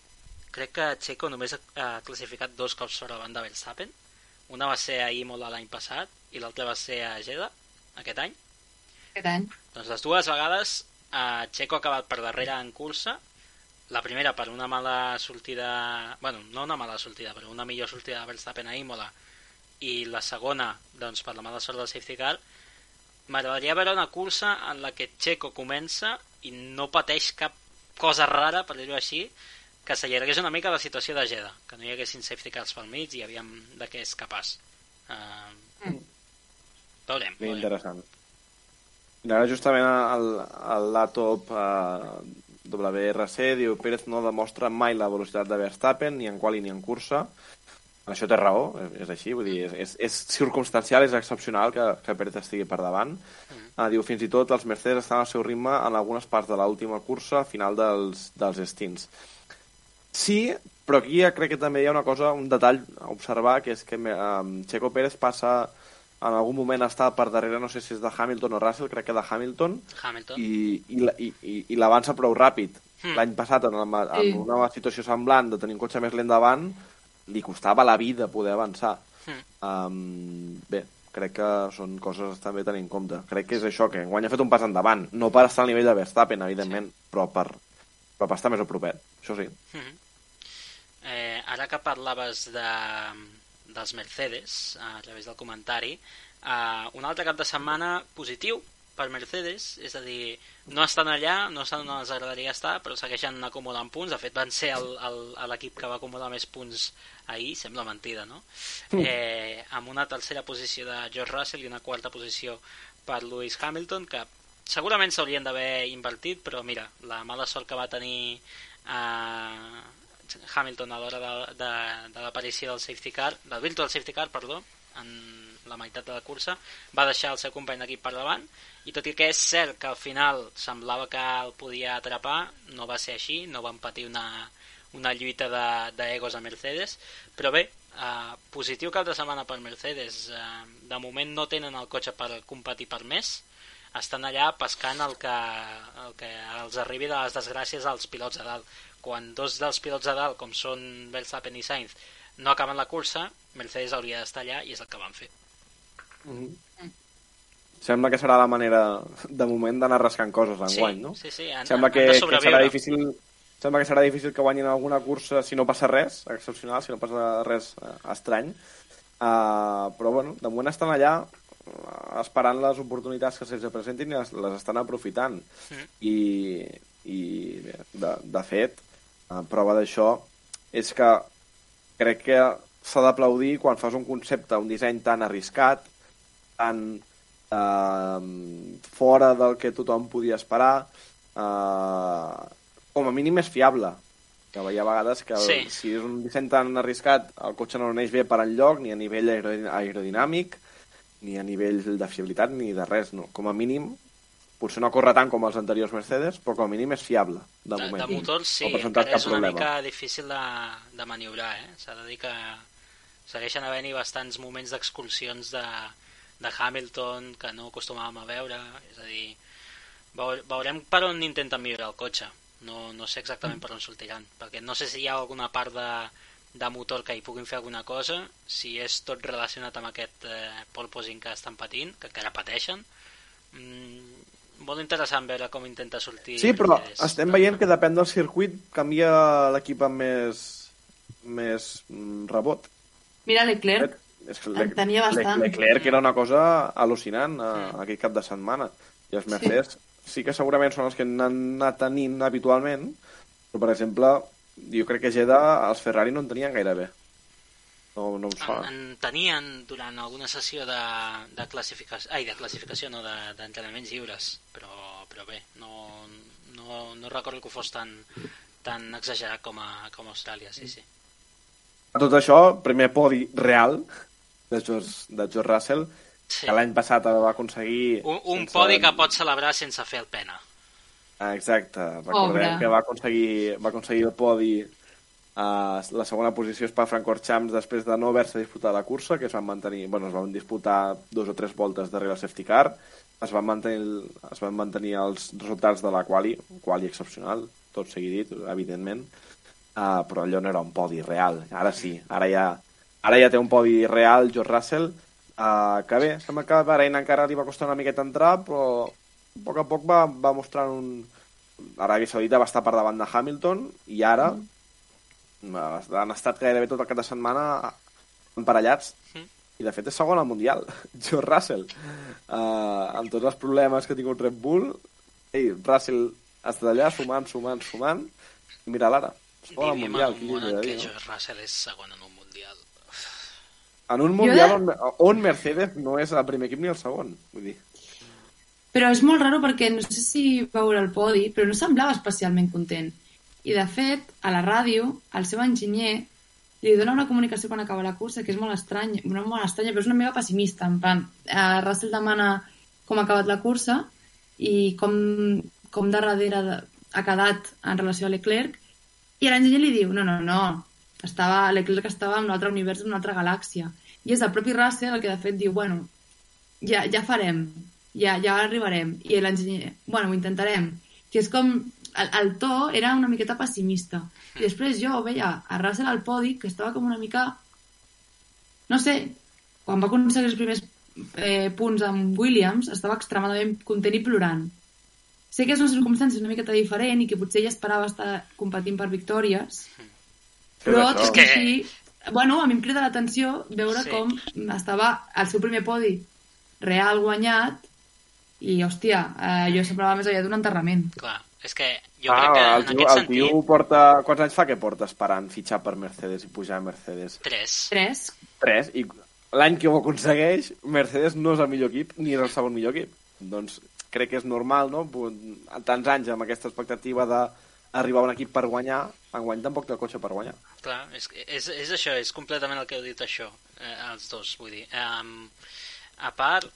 crec que Checo només ha, ha classificat dos cops sobre davant de Verstappen. Una va ser a Imola l'any passat i l'altra va ser a Jeddah aquest any. Aquest any. Doncs les dues vegades eh, Checo ha acabat per darrere en cursa la primera per una mala sortida bueno, no una mala sortida, però una millor sortida de Verstappen a Imola i la segona, doncs per la mala sort del safety car m'agradaria veure una cursa en la que Checo comença i no pateix cap cosa rara, per dir-ho així que s'allargués una mica la situació de Jeddah que no hi haguessin safety cars pel mig i aviam de què és capaç uh, Mm. veurem, veurem. interessant. I ara justament el, el Latop eh, WRC diu Pérez no demostra mai la velocitat de Verstappen ni en quali ni en cursa. Això té raó, és, és així, vull dir, és, és, és circumstancial, és excepcional que, que Pérez estigui per davant. Uh, diu, fins i tot els Mercedes estan al seu ritme en algunes parts de l'última cursa, a final dels, dels stints. Sí, però aquí ja crec que també hi ha una cosa, un detall a observar, que és que um, Checo Pérez passa en algun moment està per darrere, no sé si és de Hamilton o Russell, crec que de Hamilton, Hamilton i, i, i, i, i l'avança prou ràpid. Hmm. L'any passat, en, el, en Sí. una situació semblant de tenir un cotxe més lent davant, li costava la vida poder avançar. Hmm. Um, bé, crec que són coses també a tenir en compte. Crec que és això, que enguany ha fet un pas endavant. No per estar al nivell de Verstappen, evidentment, però, per, però per estar més a propet. Això sí. Mhm. Eh, ara que parlaves de, dels Mercedes, a través del comentari, eh, un altre cap de setmana positiu per Mercedes, és a dir, no estan allà, no estan on els agradaria estar, però segueixen acumulant punts. De fet, van ser l'equip que va acumular més punts ahir, sembla mentida, no? Eh, amb una tercera posició de George Russell i una quarta posició per Lewis Hamilton, que segurament s'haurien d'haver invertit, però mira, la mala sort que va tenir eh, Hamilton a l'hora de, de, de l'aparició del safety car, del virtual safety car, perdó, en la meitat de la cursa, va deixar el seu company d'equip per davant, i tot i que és cert que al final semblava que el podia atrapar, no va ser així, no van patir una, una lluita d'egos a Mercedes, però bé, eh, positiu cap de setmana per Mercedes, eh, de moment no tenen el cotxe per competir per més, estan allà pescant el que, el que els arribi de les desgràcies als pilots de dalt. Quan dos dels pilots de dalt, com són Verstappen i Sainz, no acaben la cursa, Mercedes hauria d'estar allà i és el que van fer. Mm -hmm. Sembla que serà la manera, de moment, d'anar rascant coses en sí, guany, no? Sí, sí, han, Sembla han que, de que serà difícil sembla que serà difícil que guanyin alguna cursa si no passa res, excepcional, si no passa res eh, estrany. Uh, però, bueno, de moment estan allà uh, esperant les oportunitats que se'ls presentin i les, les estan aprofitant. Mm. I, i bé, de, de fet, uh, prova d'això és que crec que s'ha d'aplaudir quan fas un concepte, un disseny tan arriscat, tan eh, fora del que tothom podia esperar, eh, com a mínim és fiable. Que hi ha vegades que Sí. si és un disseny tan arriscat, el cotxe no neix bé per enlloc, ni a nivell aero- aerodinàmic, ni a nivell de fiabilitat, ni de res. No. Com a mínim, potser no corre tant com els anteriors Mercedes, però com a mínim és fiable, de, De, moment. de motor sí, No encara és una problema. mica difícil de, de maniobrar, eh? S'ha de dir que segueixen havent-hi bastants moments d'excursions de, de Hamilton que no acostumàvem a veure, és a dir, veu- veurem per on intenten millorar el cotxe. No, no sé exactament per on sortiran, perquè no sé si hi ha alguna part de, de motor que hi puguin fer alguna cosa, si és tot relacionat amb aquest eh, porpoising que estan patint, que encara pateixen. Mm, molt interessant veure com intenta sortir Sí, però Mercedes. estem veient que depèn del circuit canvia l'equip amb més, més mm, rebot. Mira Leclerc, És que En tenia bastant. Leclerc era una cosa al·lucinant eh, aquell cap de setmana. I els Mercedes sí. sí que segurament són els que han anat tenint habitualment, però, per exemple, jo crec que Jeddah els Ferrari no en tenien gaire bé. No, no em en, sona. en tenien durant alguna sessió de, de classificació, ai, de classificació, no, de- d'entrenaments de, lliures, però, però bé, no, no, no recordo que fos tan, tan exagerat com a, com a Austràlia, sí, sí. A tot això, primer podi real de George, de George Russell, sí. que l'any passat va aconseguir... Un, un sense- podi que pot celebrar sense fer el pena. Ah, Exacte, recordem Pobre. que va aconseguir, va aconseguir el podi a la segona posició és per Francorchamps després de no haver-se disputat la cursa, que es van mantenir, bueno, es van disputar dos o tres voltes darrere el safety car, es van mantenir, es van mantenir els resultats de la quali, quali excepcional, tot sigui dit, evidentment, uh, però allò no era un podi real. Ara sí, ara ja, ara ja té un podi real George Russell, uh, que bé, sembla que a Bahrein encara li va costar una miqueta entrar, però a poc a poc va, va mostrant un... Aràbia Saudita va estar per davant de Hamilton i ara mm. Han estat gairebé tot el cap de setmana emparellats Mm. i de fet és segon al Mundial George Russell uh, amb tots els problemes que ha tingut Red Bull ei, Russell està allà sumant, sumant, sumant i mira l'ara segon al Mundial en un món en què Russell és segon en un Mundial. en un Mundial on, on Mercedes no és el primer equip ni el segon vull dir Però és molt raro perquè no sé si veure el podi, però no semblava especialment content. I de fet, a la ràdio, el seu enginyer li dona una comunicació quan acaba la cursa que és molt estranya, no molt estranya, però és una meva pessimista, en plan, eh, Russell demana com ha acabat la cursa i com, com de darrere ha quedat en relació a Leclerc, i l'enginyer li diu, no, no, no, estava, Leclerc estava en un altre univers, en una altra galàxia. I és el propi Russell el que de fet diu, bueno, ja, ja farem, ja, ja arribarem. I l'enginyer, bueno, ho intentarem. Que és com, el, el to era una miqueta pessimista. I després jo veia a Russell al podi, que estava com una mica... No sé, quan va aconseguir els primers eh, punts amb Williams, estava extremadament content i plorant. Sé que és una circumstància una miqueta diferent i que potser ella esperava estar competint per victòries, però això. tot que- així... Bueno, a mi em crida l'atenció veure Sí. com estava el seu primer podi real guanyat i, hòstia, eh, jo semblava més aviat d'un enterrament. Clar, és que jo crec que Ah, el en tio, aquest el sentit... tio porta... Quants anys fa que porta esperant fitxar per Mercedes i pujar a Mercedes? Tres. Tres. Tres, i l'any que ho aconsegueix, Mercedes no és el millor equip ni és el segon millor equip. Doncs crec que és normal, no? Tants anys amb aquesta expectativa d'arribar a un equip per guanyar, enguany tampoc té el cotxe per guanyar. Clar, és, és, és això, és completament el que heu dit això. eh, els dos, vull dir. Um, a part,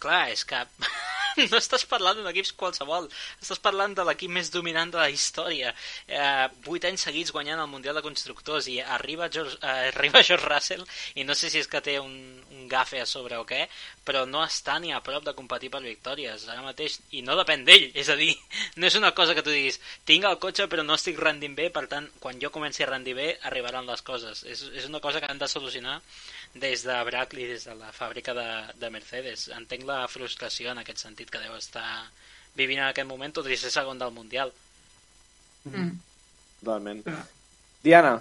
clar, és que no estàs parlant d'un equip qualsevol, estàs parlant de l'equip més dominant de la història. Eh, vuit anys seguits guanyant el Mundial de Constructors i arriba George, eh, arriba George Russell i no sé si és que té un, un gafe a sobre o què, però no està ni a prop de competir per victòries ara mateix i no depèn d'ell, és a dir, no és una cosa que tu diguis tinc el cotxe però no estic rendint bé, per tant, quan jo comenci a rendir bé arribaran les coses. És, és una cosa que han de solucionar des de Brackley, des de la fàbrica de, de Mercedes. Entenc la frustració en aquest sentit que deu estar vivint en aquest moment, tot i ser segon del Mundial. Mm. Totalment. Diana,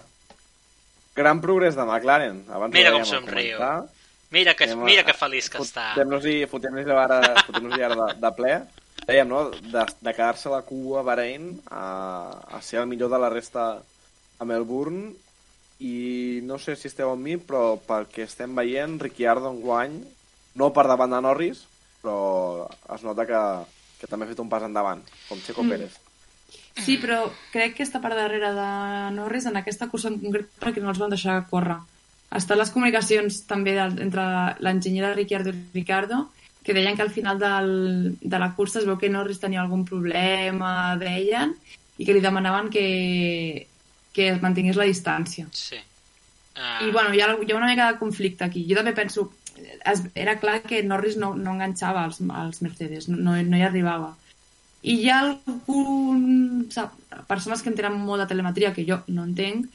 gran progrés de McLaren. Abans Mira com somriu. començar. Mira que, Anem mira que feliç que està. Fotem-nos-hi fotem ara, fotem ara de, de ple. Dèiem, no?, de, de quedar-se a la cua a Bahrein a, a ser el millor de la resta a Melbourne i no sé si esteu amb mi, però pel que estem veient, Ricciardo en guany, no per davant de Norris, però es nota que, que també ha fet un pas endavant, com Checo Mm. Pérez. Sí, però crec que està per darrere de Norris en aquesta cursa en concret perquè no els van deixar córrer. Estan les comunicacions també del, entre l'enginyer de Ricciardo i Ricardo que deien que al final del, de la cursa es veu que Norris tenia algun problema, deien, i que li demanaven que, que es mantingués la distància. Sí. Uh, I bueno, hi ha, hi ha una mica de conflicte aquí. Jo també penso, es, era clar que Norris no, no enganxava als, als Mercedes, no, no, hi arribava. I hi ha algun... Sap, persones que en tenen molt de telemetria, que jo no entenc,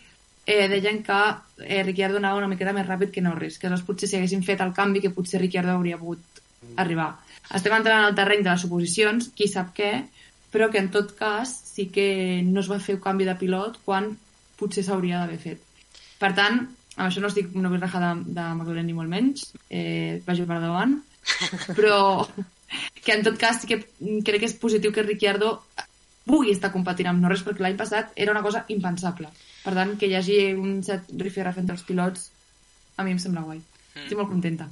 eh, deien que eh, Ricciardo anava una miqueta més ràpid que Norris, que aleshores potser si haguessin fet el canvi que potser Ricciardo hauria pogut arribar. Estem entrant al terreny de les suposicions, qui sap què, però que en tot cas sí que no es va fer un canvi de pilot quan potser s'hauria d'haver fet. Per tant, amb això no estic no vull rajar de, de McLaren ni molt menys, eh, vagi per davant, però que en tot cas sí que crec que és positiu que Ricciardo pugui estar competint amb Norris perquè l'any passat era una cosa impensable. Per tant, que hi hagi un cert rifirraf entre els pilots a mi em sembla guai. Estic molt contenta.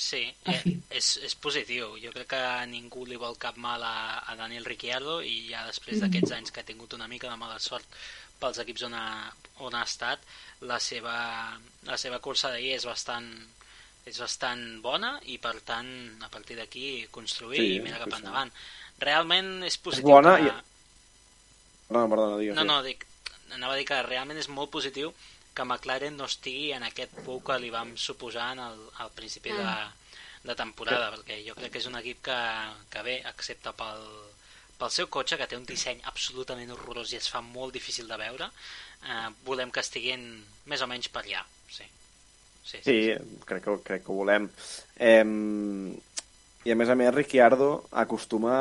Sí, eh, és, és positiu. Jo crec que ningú li vol cap mal a, a Daniel Ricciardo i ja després d'aquests anys que ha tingut una mica de mala sort pels equips on ha, on ha estat, la seva, la seva cursa d'ahir és bastant és bastant bona i per tant a partir d'aquí construir Sí, i mirar cap endavant. Realment és positiu bona que... i- Perdona, perdona, digues. No, no, dic, anava a dir que realment és molt positiu que McLaren no estigui en aquest pou que li vam suposar en el, al principi de, de temporada, perquè jo crec que és un equip que, que bé, excepte pel, pel seu cotxe, que té un disseny absolutament horrorós i es fa molt difícil de veure, eh, volem que estiguin més o menys per allà. Sí, sí, sí. Sí, crec que, crec que ho volem. Eh, I a més a més, Ricciardo acostuma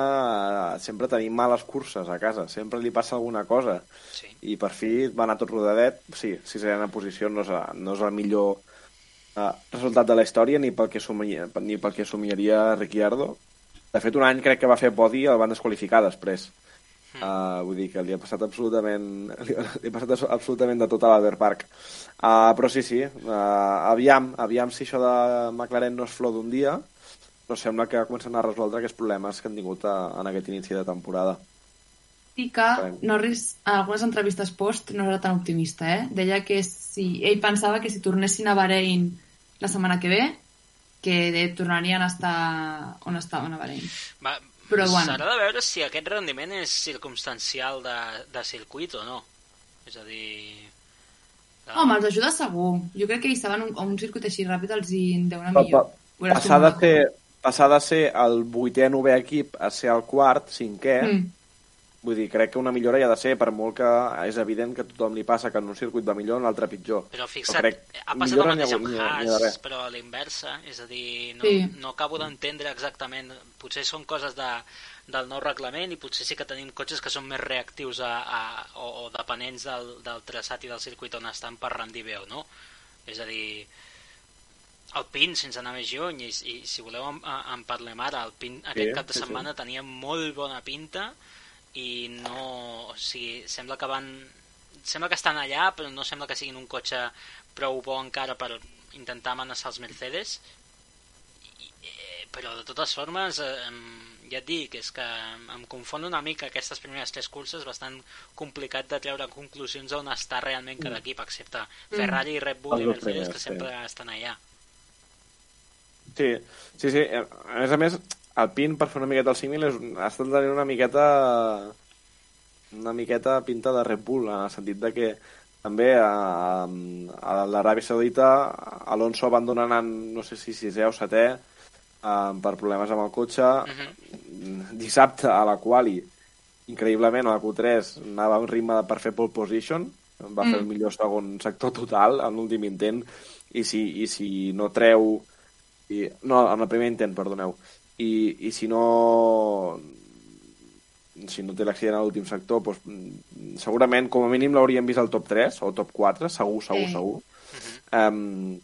a sempre tenir males curses a casa. Sempre li passa alguna cosa. sí. I per fi va anar tot rodadet. Sí, sisena posició no és, no és el millor eh, resultat de la història ni pel que somia, ni pel que somiaria Ricciardo. De fet, un any crec que va fer podi i el van desqualificar després. Uh, vull dir que li ha passat absolutament li, li ha passat absolutament de tot a l'Albert Park uh, però sí, sí uh, aviam, aviam si això de McLaren no és flor d'un dia però sembla que comencen a resoldre aquests problemes que han tingut a, en aquest inici de temporada I que Norris, en algunes entrevistes post, no era tan optimista, eh? Deia que si ell pensava que si tornessin a Bahrein la setmana que ve, que de, tornarien a estar on estaven a Bahrein. Va, Però, bueno. S'haurà de veure si aquest rendiment és circumstancial de, de circuit o no. És a dir... Ah, Home, els ajuda segur. Jo crec que ells saben un, un circuit així ràpid els hi deu anar Pa- millor. pa- Veuràs passar de va. Passar de ser el vuitè novè equip a ser el quart, cinquè, Mm. vull dir, crec que una millora hi ha de ser, per molt que és evident que a tothom li passa que en un circuit va millor, en l'altre pitjor. Però fixa't, crec ha passat el mateix amb Haas, però a l'inversa, és a dir, no, Sí. no acabo d'entendre exactament, potser són coses de, del nou reglament i potser sí que tenim cotxes que són més reactius a, a, o, o dependents del, del traçat i del circuit on estan per rendir bé o no. És a dir, el PIN, sense anar més lluny, i, i si voleu en, en parlem ara, el PIN aquest cap de sí, sí. setmana tenia molt bona pinta i no... O sigui, sembla que van... Sembla que estan allà, però no sembla que siguin un cotxe prou bo encara per intentar amenaçar els Mercedes. I, eh, Però de totes formes, eh, ja et dic, és que em confon una mica aquestes primeres tres curses, bastant complicat de treure conclusions on està realment cada equip, excepte Ferrari, Red Bull Els i Mercedes, que sí. sempre estan allà. Sí, sí, sí. A més a més, el PIN, per fer una miqueta el símil, és, ha estat tenint una miqueta una miqueta pinta de Red Bull, en el sentit de que també a, a l'Aràbia Saudita Alonso abandona anant, no sé si sisè o setè, eh, per problemes amb el cotxe. Mhm. Dissabte, a la quali, increïblement, a la Q3, anava a un ritme per fer pole position, va fer el millor segon sector total en l'últim intent, i si, i si no treu... I, no, en el primer intent, perdoneu. I, i si no si no té l'accident a l'últim sector, doncs, segurament, com a mínim, l'hauríem vist al top 3 o top 4, segur, segur, Sí. segur. Um,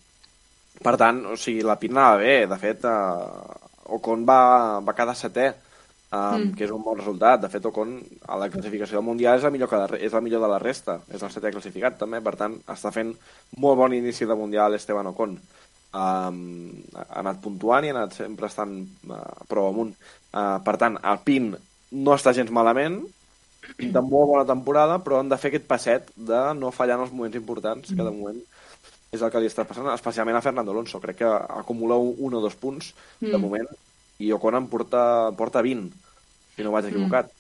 per tant, o sigui, la Pit anava bé. De fet, uh, Ocon va, va quedar setè, um, Mm. que és un bon resultat. De fet, Ocon, a la classificació del Mundial, és la millor, que la, és la millor de la resta. És el setè classificat, també. Per tant, està fent molt bon inici de Mundial Esteban Ocon. Um, ha anat puntuant i ha anat sempre estant uh, prou amunt. Uh, per tant, el PIN no està gens malament, de molt bona temporada, però han de fer aquest passet de no fallar en els moments importants, que de moment és el que li està passant, especialment a Fernando Alonso. Crec que acumula un, o dos punts de Mm. moment i Ocon en porta, porta 20, si no vaig equivocat.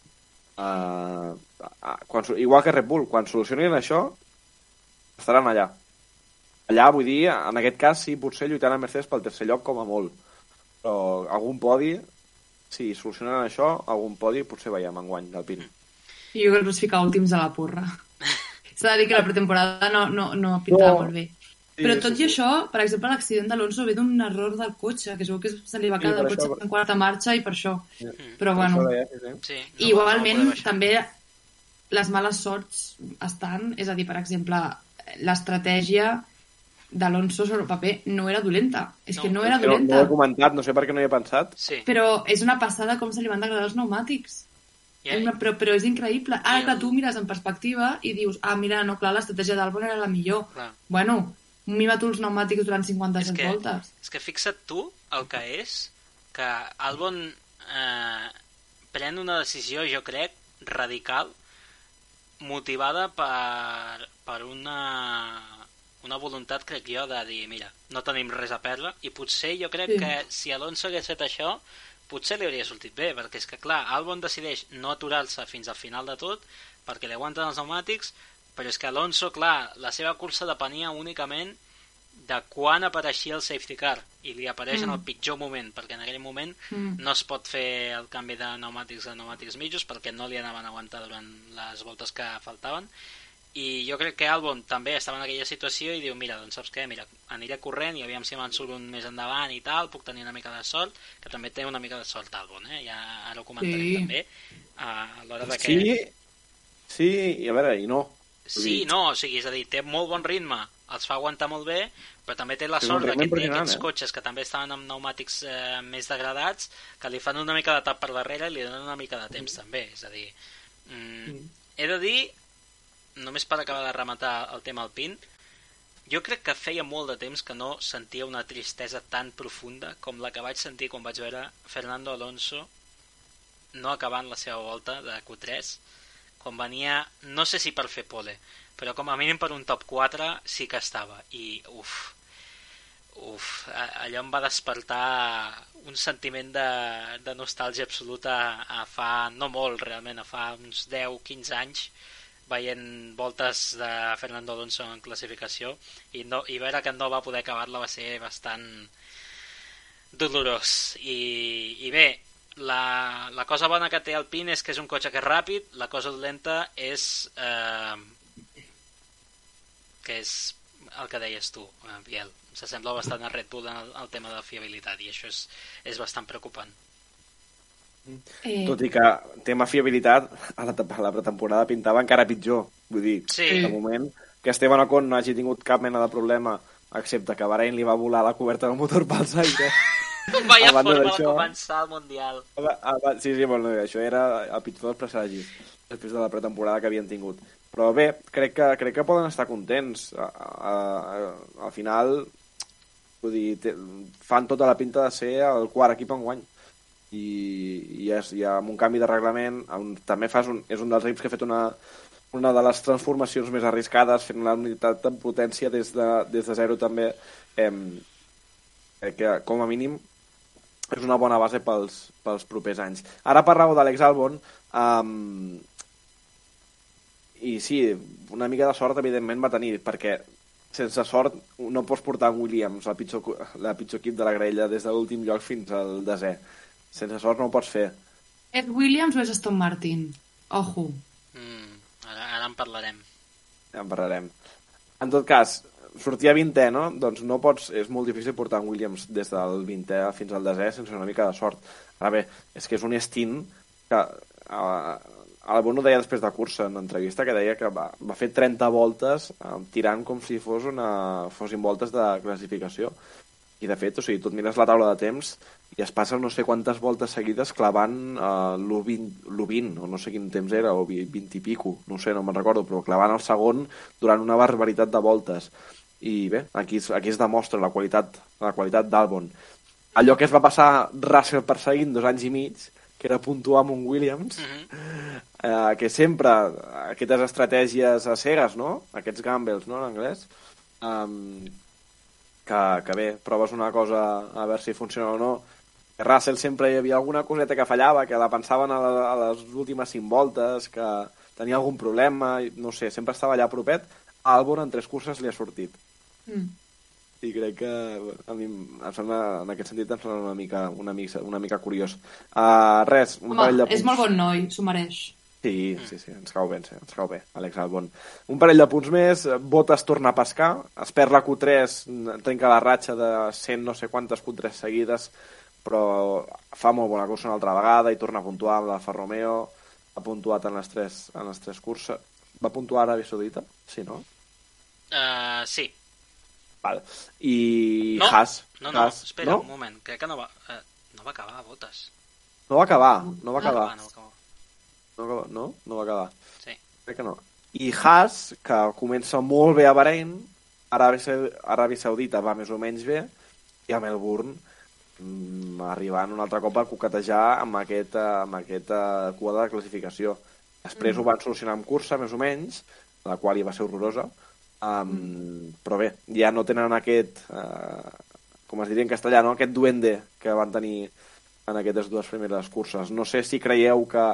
Uh, uh, quan, igual que Red Bull, quan solucionin això, estaran allà. Allà, vull dir, en aquest cas, sí, potser lluitant a Mercedes pel tercer lloc com a molt. Però algun podi, si solucionen això, algun podi potser veiem enguany del PIN. I jo crec que els ficar últims a la porra. S'ha de dir que la pretemporada no, no, no pintava No. molt bé. Sí, Però sí, tot sí. i això, per exemple, l'accident d'Alonso ve d'un error del cotxe, que veu que se li va Sí, quedar per el cotxe això- en quarta marxa i per això. Però Per bueno, això deia, sí, sí. Sí, I igualment, baixar. també les males sorts estan, és a dir, per exemple, l'estratègia d'Alonso sobre el paper no era dolenta. És que No, no era que no, no dolenta. ho he comentat, no sé per què no hi he pensat. Sí, Però és una passada com se li van degradar els pneumàtics. ja, Una, però, però és increïble. Ara Ja. que tu mires en perspectiva i dius, ah, mira, no, clar, l'estratègia d'Albon era la millor. clar. Bueno, mima tu els pneumàtics durant És 57 que, voltes. és que fixa't tu el que és que Albon eh, pren una decisió, jo crec, radical, motivada per, per una, una voluntat, crec jo, de dir, mira, no tenim res a perdre, i potser jo crec Sí. que si Alonso hagués fet això, potser li hauria sortit bé, perquè és que, clar, Albon decideix no aturar-se fins al final de tot, perquè li aguanten els pneumàtics, però és que Alonso, clar, la seva cursa depenia únicament de quan apareixia el safety car i li apareix en Mm. el pitjor moment perquè en aquell moment Mm. no es pot fer el canvi de pneumàtics a pneumàtics mitjos perquè no li anaven a aguantar durant les voltes que faltaven i jo crec que Albon també estava en aquella situació i diu, mira, doncs saps què, mira, aniré corrent i aviam si me'n surt un més endavant i tal, puc tenir una mica de sort, que també té una mica de sort Albon, eh? ja ara ho comentarem Sí. també, a l'hora de que... Sí, sí, i a veure, i no. Sí, no, o sigui, és a dir, té molt bon ritme, els fa aguantar molt bé, però també té la un sort que té aquests eh? cotxes que també estaven amb pneumàtics eh, més degradats, que li fan una mica de tap per darrere i li donen una mica de temps també, és a dir... Mm, he de dir, només per acabar de rematar el tema alpin, jo crec que feia molt de temps que no sentia una tristesa tan profunda com la que vaig sentir quan vaig veure Fernando Alonso no acabant la seva volta de Q3 quan venia, no sé si per fer pole però com a mínim per un top 4 sí que estava. I uf uf, allò em va despertar un sentiment de, de nostàlgia absoluta a fa, no molt realment, a fa uns 10-15 anys veient voltes de Fernando Alonso en classificació i, no, i veure que no va poder acabar-la va ser bastant dolorós. I, i bé la, la cosa bona que té el PIN és que és un cotxe que és ràpid la cosa dolenta és eh, que és el que deies tu, eh, Biel. S'assembla bastant a Red Bull en el, el tema de fiabilitat i això és, és bastant preocupant Eh, Tot i que tema fiabilitat, a la, a la pretemporada pintava encara pitjor. Vull dir, Sí. de moment, que Esteban Ocon no hagi tingut cap mena de problema, excepte que Bahrein li va volar la coberta del motor pels aires. Vaya forma de començar el Mundial Sí, sí, bueno, això era el pitjor dels presagis després de la pretemporada que havien tingut. Però bé, crec que, crec que poden estar contents. A, a, a, al final, Vull dir, te, fan tota la pinta de ser el quart equip en guany. I, i és, i amb un canvi de reglament, on també fas un, és un dels equips que ha fet una, una de les transformacions més arriscades, fent la unitat en potència des de, des de zero també, eh, que com a mínim és una bona base pels, pels propers anys. Ara parlàveu d'Àlex Albon, um, i sí, una mica de sort evidentment va tenir, perquè sense sort no pots portar Williams, la pitjor, la pitjor equip de la grella, des de l'últim lloc fins al desè. Sense sort no ho pots fer. És Williams o és Aston Martin? Ojo. Mm, ara, ara en parlarem. Ja en parlarem. En tot cas, sortia 20è, no? Doncs no pots, és molt difícil portar en Williams des del 20è fins al desè sense una mica de sort. Ara bé, és que és un estint que uh, Albon ho deia després de cursa en l'entrevista, que deia que va, va fer 30 voltes uh, tirant com si fos una, fossin voltes de classificació. I de fet, o sigui, tu et mires la taula de temps i es passa no sé quantes voltes seguides clavant uh, l'1.20, o no sé quin temps era, o 20 i pico, no sé, no me'n recordo, però clavant el segon durant una barbaritat de voltes. I bé, aquí, aquí es demostra la qualitat, la qualitat d'Albon. Allò que es va passar Russell perseguint dos anys i mig, que era puntuar amb un Williams, uh -huh. eh, que sempre aquestes estratègies a cegues, no? Aquests gambles, no?, en anglès, um, que, que bé, proves una cosa a veure si funciona o no. Russell sempre hi havia alguna coseta que fallava, que la pensaven a, la, a les últimes cinc voltes, que tenia algun problema, no sé, sempre estava allà propet. A Albon en tres curses li ha sortit. Mm. I crec que a mi em sembla, en aquest sentit em sembla una mica, una mica, una mica curiós. Uh, res, un Home, parell de punts. és molt bon noi, s'ho mereix. Sí, sí, sí, ens cau bé, sí, ens cau bé, Àlex Albon. Un parell de punts més, Botas torna a pescar, es perd la Q3, trenca la ratxa de 100 no sé quantes Q3 seguides, però fa molt bona cursa una altra vegada i torna a puntuar amb la Alfa Romeo, ha puntuat en les tres, en les tres curses. Va puntuar a Aràbia Saudita? Sí, no? Uh, sí. Val. I No, Haas. no, no, Haas, espera no? un moment, crec que no va, uh, no va acabar botes. No va acabar, no va No, acabar. va, no va acabar. No, no? No va acabar. Sí. Crec que no. I Haas, que comença molt bé a Bahrein, Aràbia, Aràbia Saudita va més o menys bé, i a Melbourne mm, arribant un altre cop a coquetejar amb aquesta, amb aquesta cua de classificació. Després mm. ho van solucionar amb cursa, més o menys, la qual hi va ser horrorosa, um, mm. però bé, ja no tenen aquest, uh, com es diria en castellà, no? aquest duende que van tenir en aquestes dues primeres curses. No sé si creieu que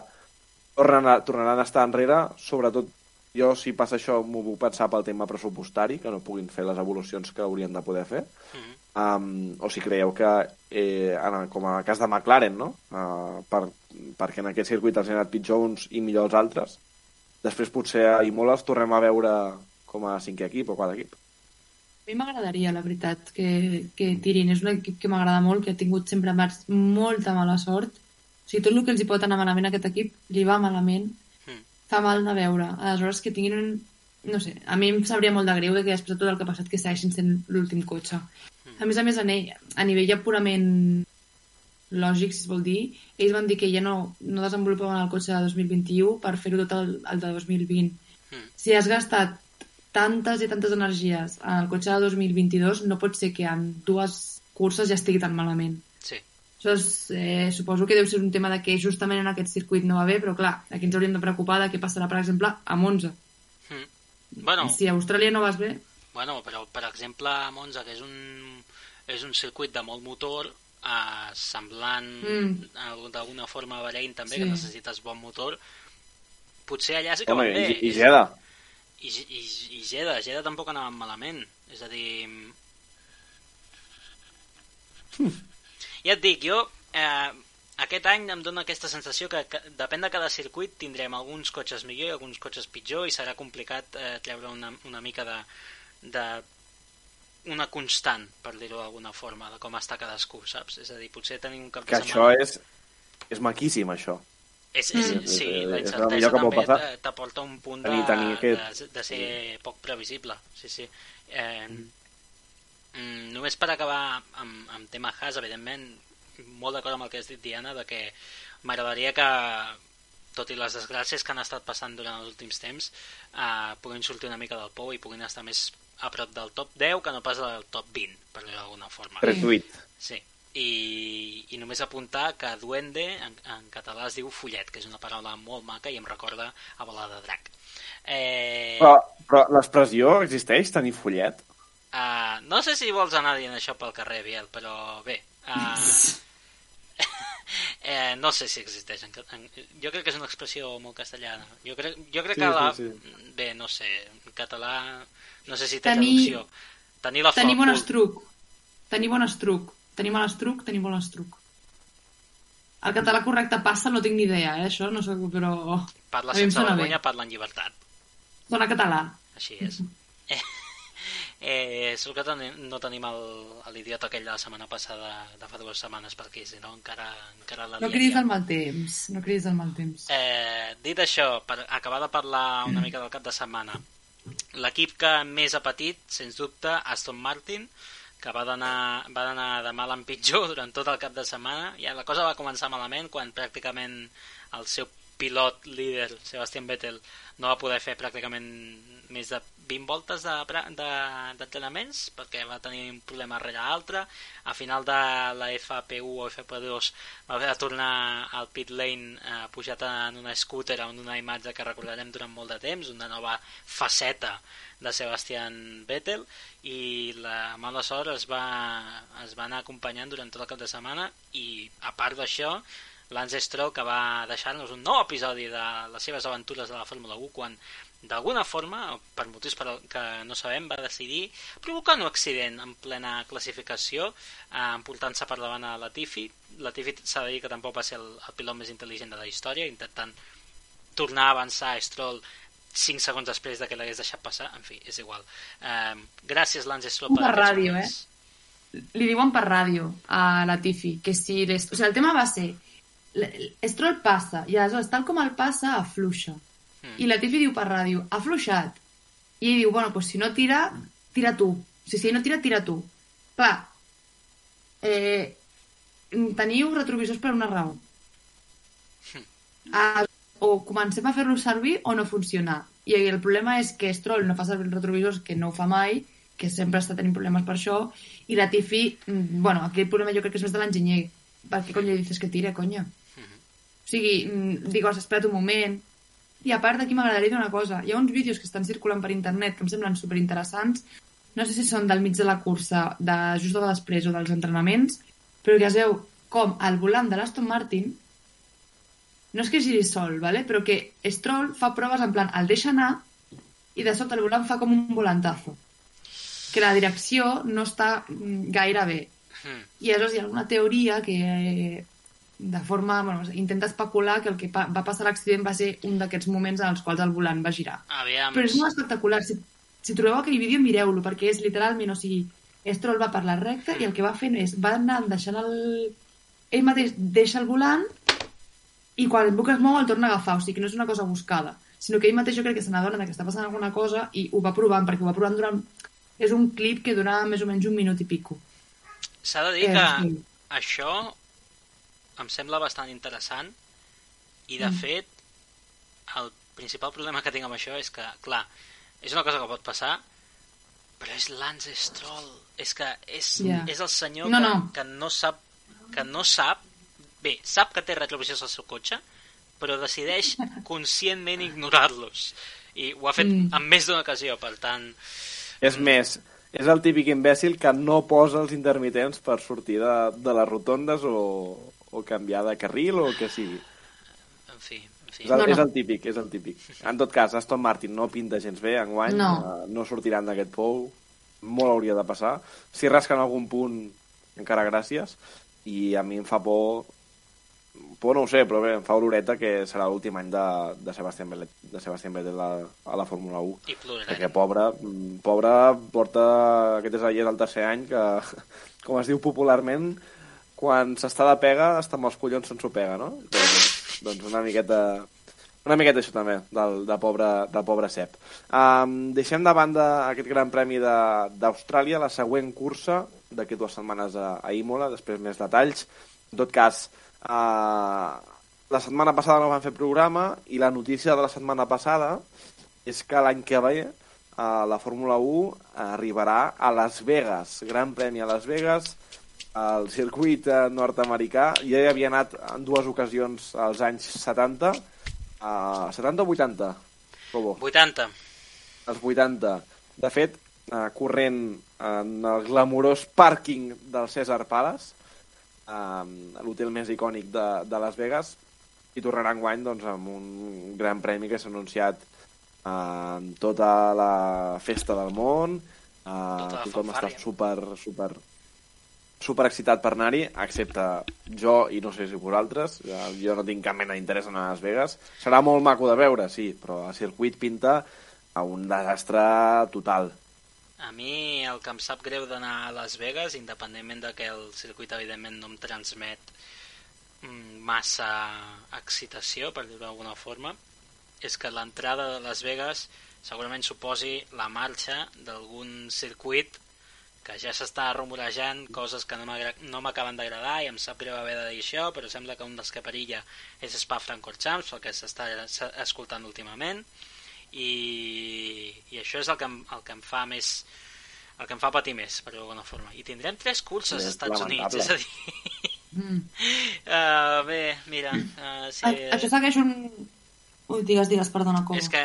tornen a, tornaran a estar enrere, sobretot jo si passa això m'ho puc pensar pel tema pressupostari, que no puguin fer les evolucions que haurien de poder fer, Mm -hmm. um, o si creieu que, eh, en, com en el cas de McLaren, no? Uh, per, perquè en aquest circuit els han anat pitjor uns i millor els altres, després potser a Imola els tornem a veure com a cinquè equip o quart equip. A mi m'agradaria, la veritat, que, que tirin. És un equip que m'agrada molt, que ha tingut sempre molta mala sort. O sigui, tot el que els hi pot anar malament a aquest equip li va malament. Mm. Fa mal de veure. Aleshores, que tinguin un... No sé, a mi em sabria molt de greu que després de tot el que ha passat que segueixin sent l'últim cotxe. A més a més, a, ne- a nivell ja purament lògic, si es vol dir, ells van dir que ja no, no desenvolupaven el cotxe de 2021 per fer-ho tot el, el de 2020. Mm. Si has gastat tantes i tantes energies en el cotxe de 2022, no pot ser que en dues curses ja estigui tan malament. Aleshores, eh, suposo que deu ser un tema de que justament en aquest circuit no va bé, però clar, aquí ens hauríem de preocupar de què passarà, per exemple, a Monza. Mm. Bueno, Si a Austràlia no vas bé, bueno, però per exemple a Monza, que és un, és un circuit de molt motor, eh, semblant Mm. d'alguna forma a Bahrein també, Sí. que necessites bon motor, potser allà sí que Home, van bé. i, i Geda. I, i, i Geda, Geda tampoc anava malament. És a dir... Ja et dic, jo eh, aquest any em dóna aquesta sensació que, que depèn de cada circuit tindrem alguns cotxes millor i alguns cotxes pitjor i serà complicat eh, treure una, una mica de, de una constant, per dir-ho d'alguna forma, de com està cadascú, saps? És a dir, potser tenim un cap Que de això setmana... és, és maquíssim, això. És, és, Mm. sí, És- la incertesa que també t'aporta un punt de, Tenir- tenir de, aquest- de ser poc previsible. Sí, sí. Eh, mm, només per acabar amb, amb tema Haas, evidentment, molt d'acord amb el que has dit, Diana, de que m'agradaria que, tot i les desgràcies que han estat passant durant els últims temps, eh, puguin sortir una mica del pou i puguin estar més a prop del top 10 que no pas del top 20, per dir d'alguna forma. Retuit. Sí. I, I només apuntar que duende en, en català es diu follet, que és una paraula molt maca i em recorda a balada de drac. Eh, Però, però l'expressió existeix, tenir follet? Uh, no sé si vols anar dient això pel carrer, Biel, però bé. Uh, eh, no sé si existeix. En, en, jo crec que és una expressió molt castellana. Jo crec, jo crec Sí, que la... sí, Bé, no sé, en català... No sé si té Tenir- traducció. Tenir la Tenir bon estruc. Tenir bon estruc. Tenir mal estruc, tenir bon estruc. El català correcte passa, no tinc ni idea, eh, això, no sé, però... Parla sense vergonya, parla en llibertat. Sona català. Així és. Eh, eh, sort que tenim, no tenim l'idiota aquell de la setmana passada, de fa dues setmanes per aquí, si no encara, encara la No cridis el mal temps, no cridis el mal temps. Eh, dit això, per acabar de parlar una mica del cap de setmana, l'equip que més ha patit, sens dubte, Aston Martin, que va d'anar de mal en pitjor durant tot el cap de setmana. Ja la cosa va començar malament quan pràcticament el seu pilot líder, Sebastian Vettel, no va poder fer pràcticament més de 20 voltes de- de- d'entrenaments de, perquè va tenir un problema rere l'altre. A final de la FP1 o FP2 va haver de tornar al pit lane eh, pujat en una scooter amb una imatge que recordarem durant molt de temps, una nova faceta de Sebastian Vettel i la mala sort es va, es va anar acompanyant durant tot el cap de setmana i a part d'això Lance Stroll que va deixar-nos un nou episodi de les seves aventures de la Fórmula 1 quan d'alguna forma, per motius per que no sabem, va decidir provocar un accident en plena classificació eh, emportant-se per davant a Latifi Latifi s'ha de dir que tampoc va ser el, el pilot més intel·ligent de la història intentant tornar a avançar a Stroll 5 segons després de que l'hagués deixat passar en fi, és igual eh, gràcies Lance Stroll Per ràdio, moments. Li diuen per ràdio a la Tifi que si... Les... O sigui, el tema va ser Stroll passa i aleshores, tal com el passa, afluixa. Mm. I la Tifi diu per ràdio, ha afluixat. I ell diu, bueno, pues si no tira, tira tu. Si, si no tira, tira tu. Clar, eh, teniu retrovisors per una raó. Ah, o comencem a fer-lo servir o no funciona. I el problema és que Stroll no fa servir els retrovisors, que no ho fa mai, que sempre està tenint problemes per això, i la Tifi, mm, bueno, aquí el problema jo crec que és més de l'enginyer. Per què coño dices que tira, coño? O sigui, mm, has esperat un moment... I a part d'aquí m'agradaria dir una cosa. Hi ha uns vídeos que estan circulant per internet que em semblen superinteressants. No sé si són del mig de la cursa, de just de després o dels entrenaments, però que es veu com al volant de l'Aston Martin no és que giri sol, ¿vale? però que Stroll fa proves en plan, el deixa anar i de sobte el volant fa com un volantazo. Que la direcció no està mm, gaire bé. Mm. I aleshores hi ha alguna teoria que de forma, bueno, intenta especular que el que pa va passar a l'accident va ser un d'aquests moments en els quals el volant va girar. Aviam, Però és molt espectacular. Si, si trobeu aquell vídeo, mireu-lo, perquè és literalment, o sigui, Stroll va per la recta i el que va fent és, va anar deixant el... Ell mateix deixa el volant i quan el buc es mou el torna a agafar, o sigui que no és una cosa buscada, sinó que ell mateix jo crec que se n'adona que està passant alguna cosa i ho va provant, perquè ho va provant durant... És un clip que dura més o menys un minut i pico. s'ha de dir Eh, que sí. això em sembla bastant interessant i de Mm. fet el principal problema que tinc amb això és que, clar, és una cosa que pot passar però és Lance Stroll és que és, Ja. és el senyor No, que, no. que no sap que no sap bé, sap que té retrovisors al seu cotxe però decideix conscientment ignorar-los i ho ha fet Mm. en més d'una ocasió per tant, És més, és el típic imbècil que no posa els intermitents per sortir de, de les rotondes o, o canviar de carril o el que sigui. en fi, en fi. És el, No, no. és el típic, és el típic. En tot cas, Aston Martin no pinta gens bé enguany, No. eh, no sortiran d'aquest pou, molt hauria de passar. Si rasquen algun punt, encara gràcies, i a mi em fa por, por no ho sé, però bé, em fa oloreta que serà l'últim any de, de Sebastián Vettel, de Sebastián Vettel a, a la Fórmula 1. i Perquè pobre, pobre porta, aquest és el tercer any que, com es diu popularment, quan s'està de pega, està amb els collons sense pega, no? Doncs, doncs una miqueta... Una miqueta això també, del, del, pobre, del pobre Sep. Um, deixem de banda aquest gran premi d'Austràlia, la següent cursa d'aquí dues setmanes a, a Imola, després més detalls. En tot cas, uh, la setmana passada no vam fer programa i la notícia de la setmana passada és que l'any que ve uh, la Fórmula 1 arribarà a Las Vegas, Gran Premi a Las Vegas, el circuit eh, nord-americà ja hi havia anat en dues ocasions als anys 70, uh, 70 o 80? Robo. 80. Els 80. De fet, uh, corrent en el glamurós pàrquing del César Palace, uh, l'hotel més icònic de, de Las Vegas, i tornarà enguany doncs, amb un gran premi que s'ha anunciat uh, amb tota la festa del món, uh, Tota tothom està super, super, super excitat per anar-hi, excepte jo i no sé si vosaltres, jo no tinc cap mena d'interès en Las Vegas. Serà molt maco de veure, sí, però el circuit pinta a un desastre total. A mi el que em sap greu d'anar a Las Vegas, independentment de que el circuit evidentment no em transmet mm, massa excitació, per dir-ho d'alguna forma, és que l'entrada de Las Vegas segurament suposi la marxa d'algun circuit que ja s'està rumorejant coses que no m'agra- no m'acaben d'agradar i em sap greu haver de dir això, però sembla que un dels que perilla és Spa Francorchamps, el que s'està escoltant últimament, i, i això és el que, em, el que em fa més el que em fa patir més, per d'alguna forma. I tindrem tres curses als Estats Units, és a dir... Mm. Uh, bé, mira, uh, sí, A, això segueix un... Ui, digues, digues, perdona, com. és que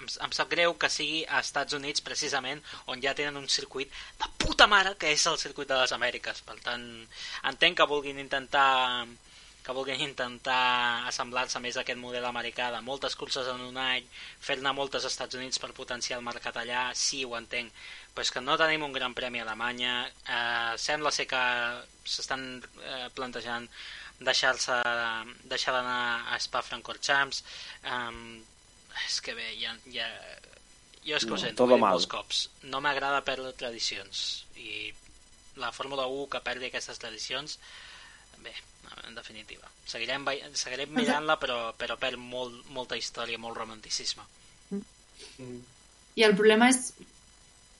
em, em sap greu que sigui a Estats Units precisament on ja tenen un circuit de puta mare que és el circuit de les Amèriques. Per tant, entenc que vulguin intentar que vulguin intentar assemblar-se més a aquest model americà de moltes curses en un any, fer-ne moltes als Estats Units per potenciar el mercat allà, sí, ho entenc, però és que no tenim un gran premi a Alemanya, eh, sembla ser que s'estan eh, plantejant deixar-se deixar d'anar a Spa Francorchamps um, és que bé ja, ja, jo és que No, ho sento, mal. molts cops. No m'agrada perdre tradicions i la Fórmula 1 que perdi aquestes tradicions bé, en definitiva. Seguirem, seguirem mirant-la però, però perd molt, molta història molt romanticisme. I el problema és,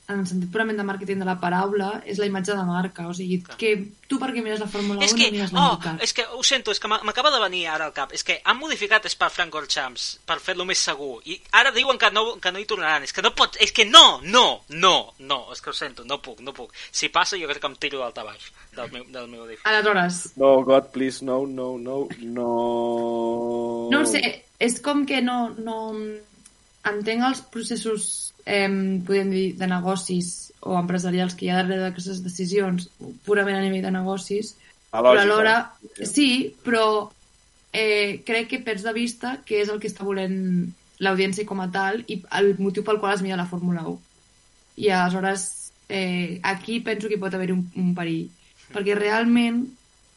en el sentit purament de màrqueting de la paraula, és la imatge de marca. O sigui, Clar. que tu perquè mires la Fórmula 1 és que, no mires la oh, IndyCar. és que ho sento, és que m'a- m'acaba de venir ara al cap. És que han modificat Spa Francorchamps per fer-lo més segur. I ara diuen que no, que no hi tornaran. És que no pot, és que no, no, no no, és que ho sento, no puc, no puc. Si passa jo crec que em tiro d'alta baix del meu, del meu edifici. Aleshores, No, God, please, no, no, no, no... no ho sé, és com que no, no entenc els processos, eh, podem dir, de negocis o empresarials que hi ha darrere d'aquestes decisions, purament a nivell de negocis, però lògica. alhora, sí, però eh, crec que perds de vista què és el que està volent l'audiència com a tal i el motiu pel qual es mira la Fórmula 1. I aleshores eh, aquí penso que hi pot haver un, un perill. Perquè realment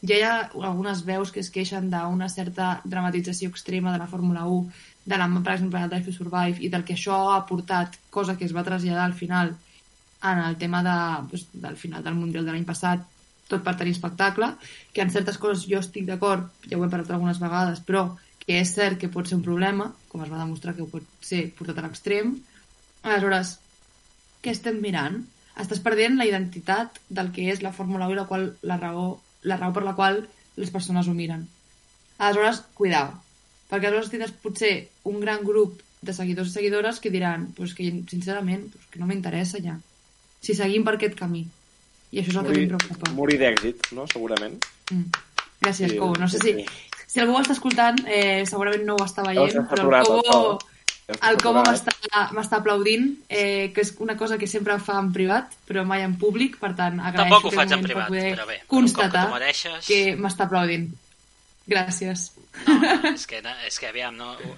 ja hi ha algunes veus que es queixen d'una certa dramatització extrema de la Fórmula 1, de la, per exemple, de Drive to Survive, i del que això ha aportat, cosa que es va traslladar al final en el tema de, doncs, del final del Mundial de l'any passat, tot per tenir espectacle, que en certes coses jo estic d'acord, ja ho hem parlat algunes vegades, però que és cert que pot ser un problema, com es va demostrar que ho pot ser portat a l'extrem. Aleshores, què estem mirant? Estàs perdent la identitat del que és la Fórmula 1 i la, qual, la, raó, la raó per la qual les persones ho miren. Aleshores, cuidao, perquè aleshores tindràs potser un gran grup de seguidors i seguidores que diran pues que sincerament pues que no m'interessa ja si seguim per aquest camí i això és el que a mi em preocupa morir d'èxit, no? Segurament. mm. gràcies Sí, Cobo no sé sí, si, sí. si algú ho està escoltant eh, segurament no ho està veient s'ha però Cobo Cobo. El saturat. m'està m'està aplaudint eh, que és una cosa que sempre fa en privat però mai en públic per tant agraeixo Tampoc ho faig en privat, poder però bé, que constatar t'ho mereixes... que m'està aplaudint gràcies No, no, és que, no, és que aviam, no, ho,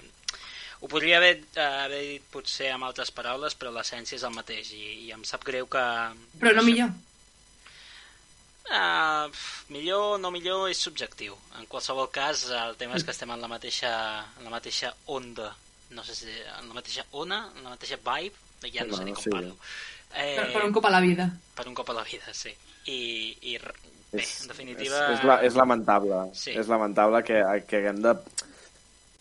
ho podria haver, haver dit potser amb altres paraules, però l'essència és el mateix i, i em sap greu que... però no millor Uh, millor, no millor, és subjectiu. En qualsevol cas, el tema és que estem en la mateixa, en la mateixa onda. No sé si en la mateixa ona, en la mateixa vibe, ja no, No, sé ni com sí. parlo. Eh, per, per un cop a la vida per un cop a la vida, sí. I, i bé, És, en definitiva... És, és, la, és lamentable. Sí. És lamentable que, que haguem de...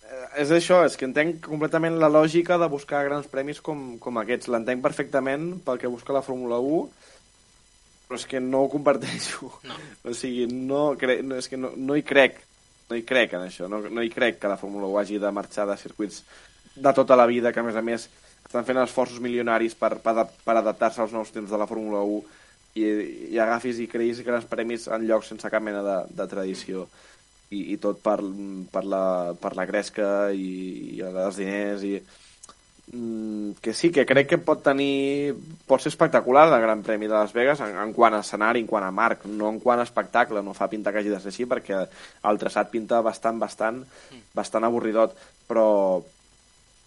Eh, És això, és que entenc completament la lògica de buscar grans premis com, com aquests. L'entenc perfectament pel que busca la Fórmula 1, però és que no ho comparteixo. No. O sigui, no, cre... no, és que no, no hi crec. No hi crec en això. No, no hi crec que la Fórmula 1 hagi de marxar de circuits de tota la vida, que a més a més estan fent esforços milionaris per, per, per adaptar-se als nous temps de la Fórmula 1 i, i agafis i creïs grans premis en llocs sense cap mena de, de tradició. I, i tot per, per, la, per la gresca i, i els diners i mm, que sí, que crec que pot tenir pot ser espectacular el Gran Premi de Las Vegas en, en quant a escenari, en quant a marc no en quant a espectacle, no fa pinta que hagi de ser així perquè el traçat pinta bastant, bastant bastant avorridot però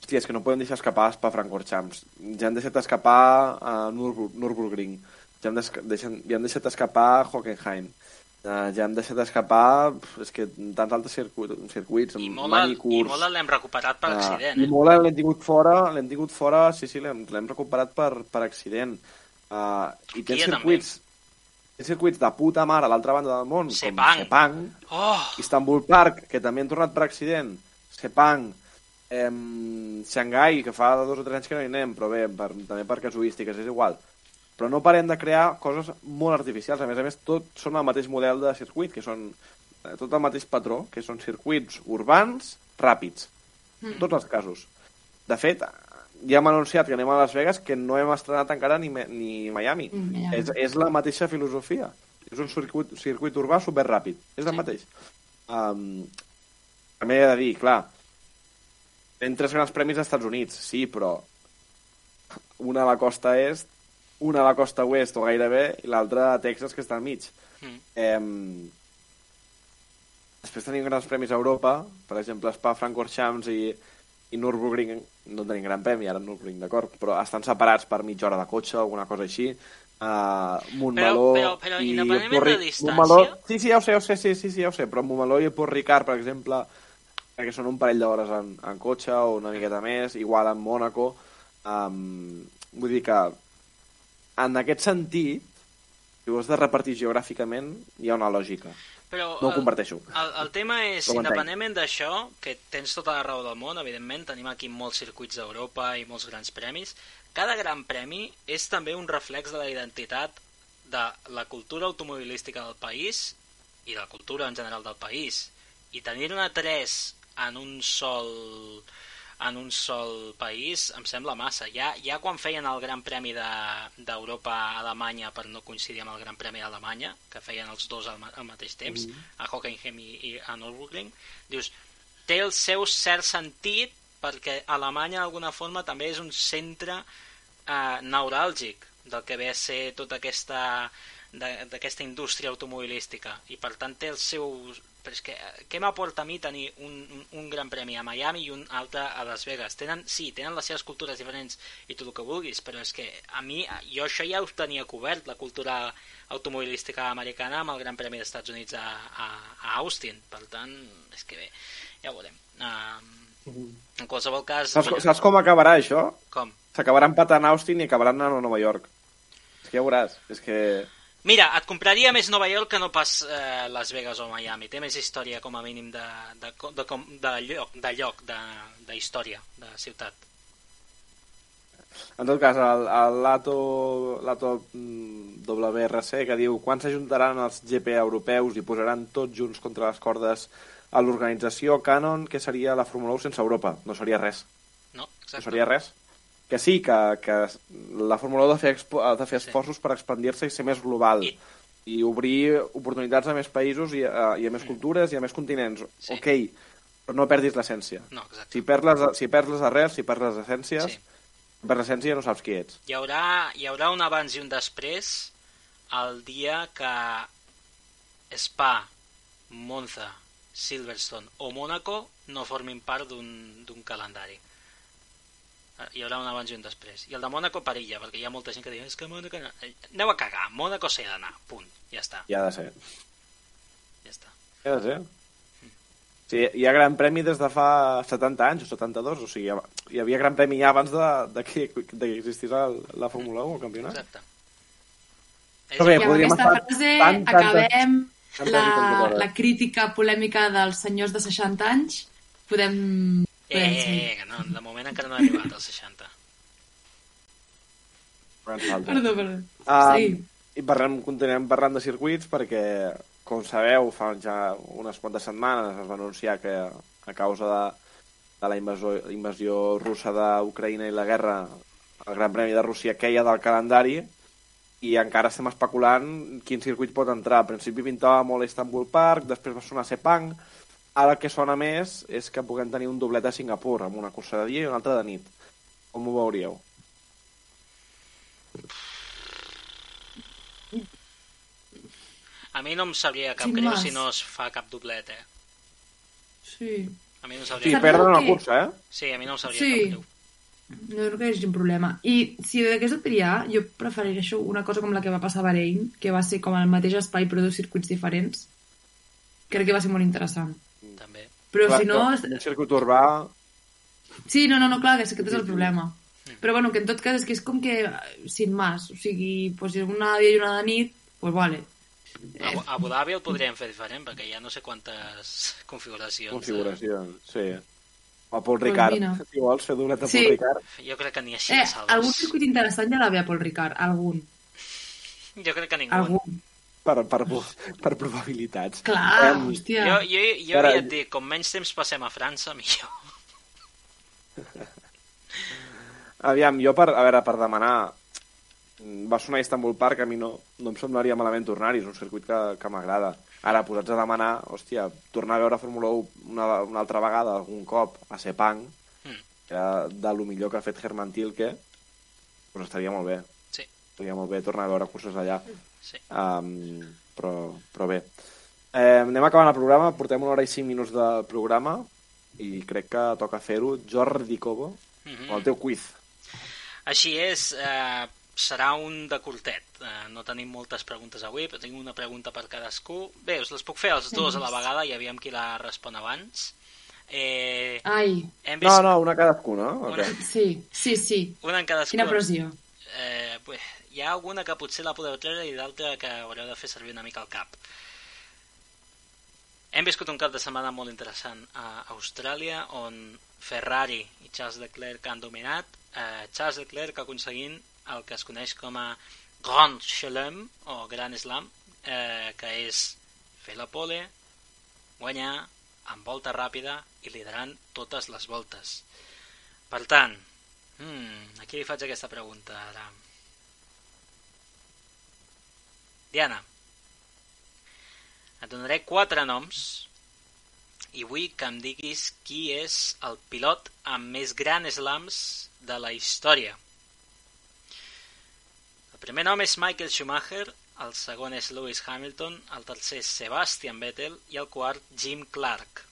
hòstia, és que no podem deixar escapar Spa-Francorchamps ja han deixat escapar a Nürburg Nürburgring ja desca- deixen, ja hem deixat escapar Hockenheim Uh, ja hem deixat escapar pf, és que tants altres circuits, circuits I amb molt, mani i molt l'hem recuperat per Ah, accident, I eh? molt l'hem tingut fora, l'hem tingut fora, sí, sí, l'hem recuperat per, per accident. Uh, I tens circuits, tens circuits de puta mare a l'altra banda del món, Sepang. com Sepang, Oh! Istanbul Park, que també han tornat per accident, Sepang, em, Xangai, que fa dos o tres anys que no hi anem, però bé, per, també per casuístiques, és igual. Però no parem de crear coses molt artificials. A més a més, tot són el mateix model de circuit, que són eh, tot el mateix patró, que són circuits urbans ràpids. En tots els casos. De fet, ja hem anunciat que anem a Las Vegas que no hem estrenat encara ni, ni Miami. Mm, Miami. És, és la mateixa filosofia. És un circuit, circuit urbà superràpid. És el mateix. Um, també he de dir, clar, tenen tres grans premis als Estats Units, sí, però una a la costa est, una a la costa oest o gairebé, i l'altra a Texas, que està al mig. Mm. Eh, després tenim grans premis a Europa, per exemple, Spa, Francorchamps i, i Nürburgring, no tenim gran premi, ara Nürburgring, d'acord, però estan separats per mitja hora de cotxe o alguna cosa així. Uh, Montmeló Però- però- però i Port distància- Montmeló... Sí, sí, ja ho sé, ja ho sé, sí, sí, sí, ja ho sé, però Montmeló i Port Ricard, per exemple, perquè són un parell d'hores en, en cotxe o una miqueta més, igual en Mònaco. Um, vull dir que en aquest sentit, si ho has de repartir geogràficament, hi ha una lògica. Però No ho comparteixo. El, el tema és, entenc. independentment d'això, que tens tota la raó del món, evidentment, tenim aquí molts circuits d'Europa i molts grans premis, cada gran premi és també un reflex de la identitat de la cultura automobilística del país i de la cultura en general del país. I tenir-ne tres en un sol en un sol país em sembla massa. Ja, ja quan feien el Gran Premi de- d'Europa a Alemanya per no coincidir amb el Gran Premi d'Alemanya, que feien els dos al, al mateix temps, a Hockenheim i, i a Nürburgring, dius, té el seu cert sentit perquè Alemanya d'alguna forma també és un centre eh, neuràlgic del que ve a ser tota aquesta de- d'aquesta indústria automobilística i per tant té el seu però és que eh, què m'aporta a mi tenir un, un, un gran premi a Miami i un altre a Las Vegas tenen, sí, tenen les seves cultures diferents i tot el que vulguis, però és que a mi jo això ja ho tenia cobert la cultura automobilística americana amb el Gran Premi dels Estats Units a, a, a Austin per tant, és que bé, ja ho veurem um, en qualsevol cas Saps, mira, saps com acabarà això? com? S'acabarà empatant a Austin i acabaran a Nova York. És que ja veuràs. És que... Mira, et compraria més Nova York que no pas eh, Las Vegas o Miami. Té més història, com a mínim, de, de, de, de, de lloc, de, lloc de, de història, de ciutat. En tot cas, el, el Lato, Lato mm, WRC que diu quan s'ajuntaran els GP europeus i posaran tots junts contra les cordes a l'organització Canon, que seria la Fórmula 1 sense Europa. No seria res. No? No Exacte. seria res. Que sí, que, que la Fórmula 1 ha de fer, expo- ha de fer Sí. esforços per expandir-se i ser més global. I- I obrir oportunitats a més països i a, i a més cultures i a més continents. Mm. Sí. Ok, però no perdis l'essència. No, exacte. Si perds les, si perds les arrels, si perds les essències, Sí. perds l'essència no saps qui ets. Hi haurà, hi haurà un abans i un després el dia que Spa, Monza, Silverstone o Mónaco no formin part d'un calendari. Eh, Hi haurà un abans i un després. I el de Mónaco perilla, perquè hi ha molta gent que diu és que Mónaco... No... Eh, Aneu a cagar, Mónaco s'hi ha d'anar, punt. Ja està, I ha de ser. ja està. I ha de ser. Sí, hi ha gran premi des de fa 70 anys o 72, o sigui, hi ha- hi havia gran premi ja abans de, de, que, de que existís el, la Fórmula 1, el campionat. Exacte. Però bé, I amb podríem aquesta frase tant, tantes- acabem la, i tantes hores. la crítica polèmica dels senyors de 60 anys. Podem... eh, eh, eh, que no, de moment encara no ha arribat als 60. Perdó, perdó. Ah, Sí. I parlem, continuem parlant de circuits perquè, com sabeu, fa ja unes quantes setmanes es va anunciar que a causa de, de la invasió, invasió russa d'Ucraïna i la guerra, el Gran Premi de Rússia queia del calendari i encara estem especulant quin circuit pot entrar. Al principi pintava molt Istanbul Park, després va sonar Sepang, ara el que sona més és que puguem tenir un doblet a Singapur, amb una cursa de dia i una altra de nit. Com ho veuríeu? A mi no em sabria cap Sin greu si no es fa cap doblet, eh? Sí. A mi no em Sí, sabria Saps perdre una cursa, eh? Sí, a mi no em sabria Sí. cap greu. No crec que hi hagi un problema. I si hagués de triar, jo prefereixo una cosa com la que va passar a Bahrein, que va ser com el mateix espai però dos circuits diferents. Crec que va ser molt interessant. També. Però Clar, si no... que Un circuit urbà... Sí, no, no, no, clar, que és- aquest és el problema. Però bueno, que en tot cas és que és com que eh, sin más, o sigui, pues, si una de dia i una de nit, pues vale. A, Abu- a Abu Dhabi el podríem fer diferent, perquè hi ha no sé quantes configuracions. Configuracions, sí. O Paul Pues Ricard, mira. si vols fer doblet a Sí. Paul Ricard. De... Jo crec que ni així Eh, de salves. algun circuit interessant ja l'havia Paul Ricard, algun. Jo crec que ningú. Algun. Per, per, per probabilitats. Clar, Em, hòstia. Jo, jo, jo Ara- ja et dic, com menys temps passem a França, millor. Aviam, jo per, a veure, per demanar va sonar Istanbul Park, a mi no, no em semblaria malament tornar-hi, és un circuit que, que m'agrada. Ara, posats a demanar, hòstia, tornar a veure Fórmula 1 una, una altra vegada, algun cop, a Sepang, Mm. que era de lo millor que ha fet Herman Tilke, doncs estaria molt bé. Sí, Estaria molt bé tornar a veure curses allà. Sí. Um, però, però bé. Eh, anem acabant el programa, portem una hora i cinc minuts de programa i crec que toca fer-ho. Jordi Cobo, Mhm. amb el teu quiz. Així és, eh, serà un de curtet. Eh, no tenim moltes preguntes avui, però tinc una pregunta per cadascú. Bé, us les puc fer els dos a la vegada i aviam qui la respon abans. Eh, Ai, hem vist No, no, una cadascú, no? Una- Okay. sí, sí, sí. una en cadascú. Quina pressió. Eh, bé, hi ha alguna que potser la podeu treure i d'altra que haureu de fer servir una mica el cap. Hem viscut un cap de setmana molt interessant a Austràlia, on Ferrari i Charles Leclerc han dominat. Eh, Charles Leclerc aconseguint el que es coneix com a Grand Chelem, o Gran Slam, eh, que és fer la pole, guanyar amb volta ràpida i liderant totes les voltes. Per tant, hmm, aquí li faig aquesta pregunta ara. Diana, et donaré quatre noms i vull que em diguis qui és el pilot amb més grans slams de la història. El primer nom és Michael Schumacher, el segon és Lewis Hamilton, el tercer és Sebastian Vettel i el quart Jim Clark.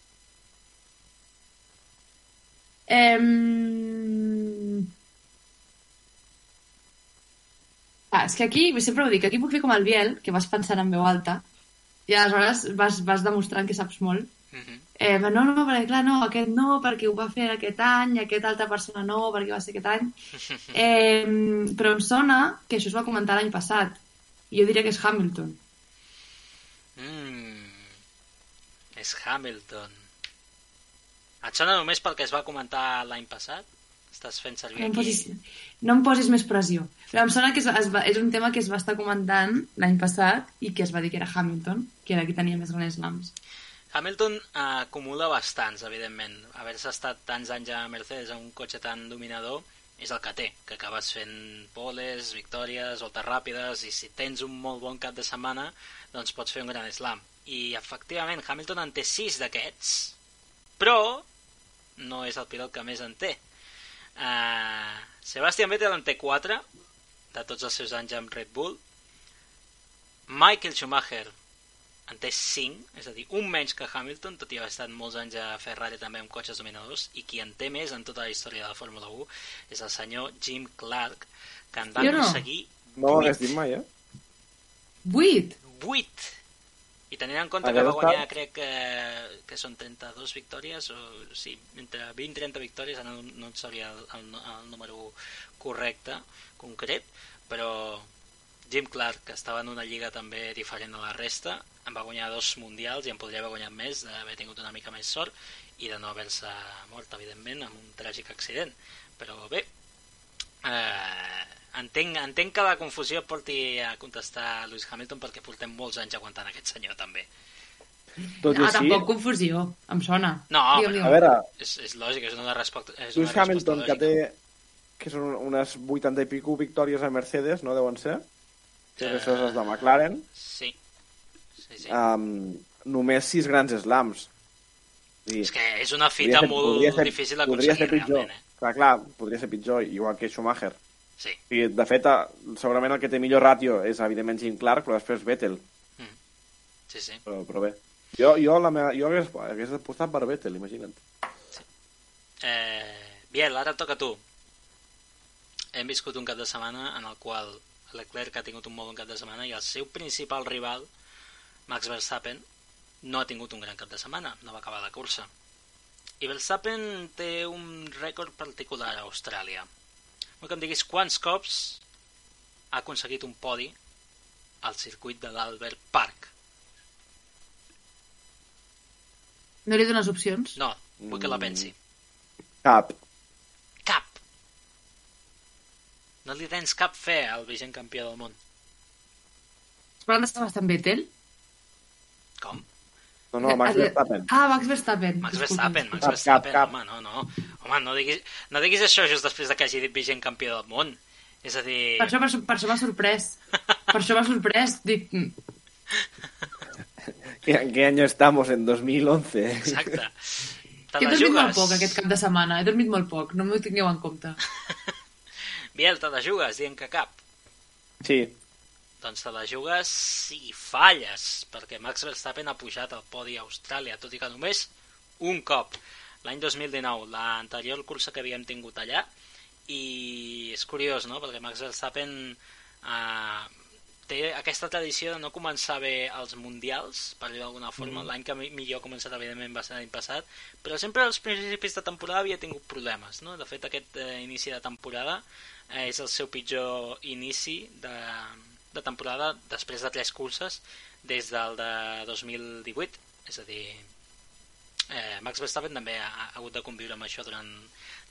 Em... Ah, és que aquí, sempre ho dic, aquí puc fer com el Biel, que vas pensant en veu alta, i aleshores vas, vas demostrant que saps molt. Mm -hmm. Eh, no, no, perquè clar, no, aquest no, perquè ho va fer aquest any, aquesta altra persona no, perquè va ser aquest any. Eh, però em sona que això es va comentar l'any passat. Jo diria que és Hamilton. Mm, és Hamilton. Et sona només perquè es va comentar l'any passat? Estàs fent servir No aquí... posis, no em posis més pressió. Però em sona que es, es va, és un tema que es va estar comentant l'any passat i que es va dir que era Hamilton, que era qui tenia més grans slams. Hamilton eh, acumula bastants, evidentment. Haver-se estat tants anys a Mercedes amb un cotxe tan dominador és el que té, que acabes fent poles, victòries, voltes ràpides, i si tens un molt bon cap de setmana, doncs pots fer un gran slam. I, efectivament, Hamilton en té sis d'aquests, però no és el pilot que més en té. Uh, Sebastian Vettel en té 4 de tots els seus anys amb Red Bull Michael Schumacher en té 5, és a dir, un menys que Hamilton, tot i haver estat molts anys a Ferrari també amb cotxes dominadors, i qui en té més en tota la història de la Fórmula 1 és el senyor Jim Clark, que en va Jo no. aconseguir No ho hagués 8. dit mai, eh? 8! 8! I tenint en compte que va guanyar, estat- crec que, que són 32 victòries, o sí, entre 20 i 30 victòries, no, no en sabria el, el, el número correcte, concret, però Jim Clark, que estava en una lliga també diferent de la resta, en va guanyar dos mundials i en podria haver guanyat més d'haver tingut una mica més sort i de no haver-se mort, evidentment, amb un tràgic accident. Però bé, eh, entenc, entenc que la confusió porti a contestar Lewis Hamilton perquè portem molts anys aguantant aquest senyor també. Tot i Ah, així, tampoc confusió, em sona. No, Digue'm, però- a veure, És, és lògic, és una, resposta, és Lewis una Hamilton, resposta que té lògica. que són unes 80 i pico victòries a Mercedes, no deuen ser? Que Eh, això és de McLaren. Sí. Sí, sí. Um, només 6 grans slams. Sí. és que és una fita molt difícil podria d'aconseguir, ser pitjor. realment, eh? Clar, clar, podria ser pitjor, igual que Schumacher. Sí. I, de fet, eh, segurament el que té millor ràtio és, evidentment, Jim Clark, però després Vettel. Sí, sí. Però, però bé. Jo, jo, la meva, jo hagués, hagués apostat per Vettel, imagina't. Eh, Biel, ara toca tu. Hem viscut un cap de setmana en el qual Leclerc ha tingut un molt bon cap de setmana i el seu principal rival, Max Verstappen, no ha tingut un gran cap de setmana, no va acabar la cursa. I Verstappen té un rècord particular a Austràlia. Vull que em diguis quants cops ha aconseguit un podi al circuit de l'Albert Park. No li dones opcions? No, vull que la pensi. Cap. Cap. No li tens cap fe al vigent campió del món. Parlant de Sebastian Vettel? Com? No, no, Max Verstappen. Ah, Max Verstappen. Max. Verstappen, Max Verstappen, cap, cap. home, no, no. Home, no diguis, no diguis això just després de que hagi dit vigent campió del món. És a dir... Per això, per, això- per això m'ha sorprès. Per això m'ha sorprès. Dic, mm, ¿En qué año estamos? En 2011. Exacte. Te he dormit molt jugues. poc aquest cap de setmana. He dormit molt poc. No m'ho tingueu en compte. Biel, te la jugues dient que cap. Sí, Doncs te la jugues si falles, perquè Max Verstappen ha pujat al podi a Austràlia, tot i que només un cop, l'any 2019, l'anterior cursa que havíem tingut allà, i és curiós, no?, perquè Max Verstappen eh, té aquesta tradició de no començar bé els mundials, per dir d'alguna forma, l'any que mi- millor ha començat, evidentment, va ser l'any passat, però sempre als principis de temporada havia tingut problemes, no? De fet, aquest eh, inici de temporada eh, és el seu pitjor inici de, de temporada després de tres curses des del de 2018 és a dir eh, Max Verstappen també ha, ha hagut de conviure amb això durant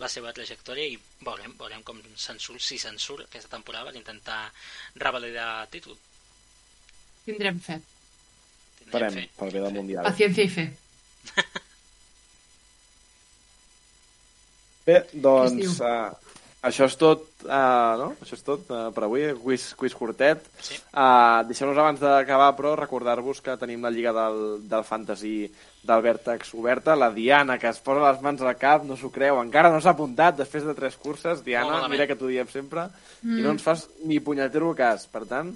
la seva trajectòria i veurem, veurem com se'n surt, si se'n surt aquesta temporada per intentar revalidar el títol Tindrem fe. Tindrem farem fe. pel bé del Mundial. Paciencia i fe. Bé, doncs uh, això és tot, uh, no? Això és tot uh, per avui, quiz, quiz curtet. Sí. Uh, Deixeu-nos abans d'acabar, però, recordar-vos que tenim la Lliga del, del Fantasy del Vèrtex oberta. La Diana, que es posa les mans al cap, no s'ho creu, encara no s'ha apuntat després de tres curses. Diana, malament. mira que t'ho diem sempre, mm. i no ens fas ni punyetero cas. Per tant,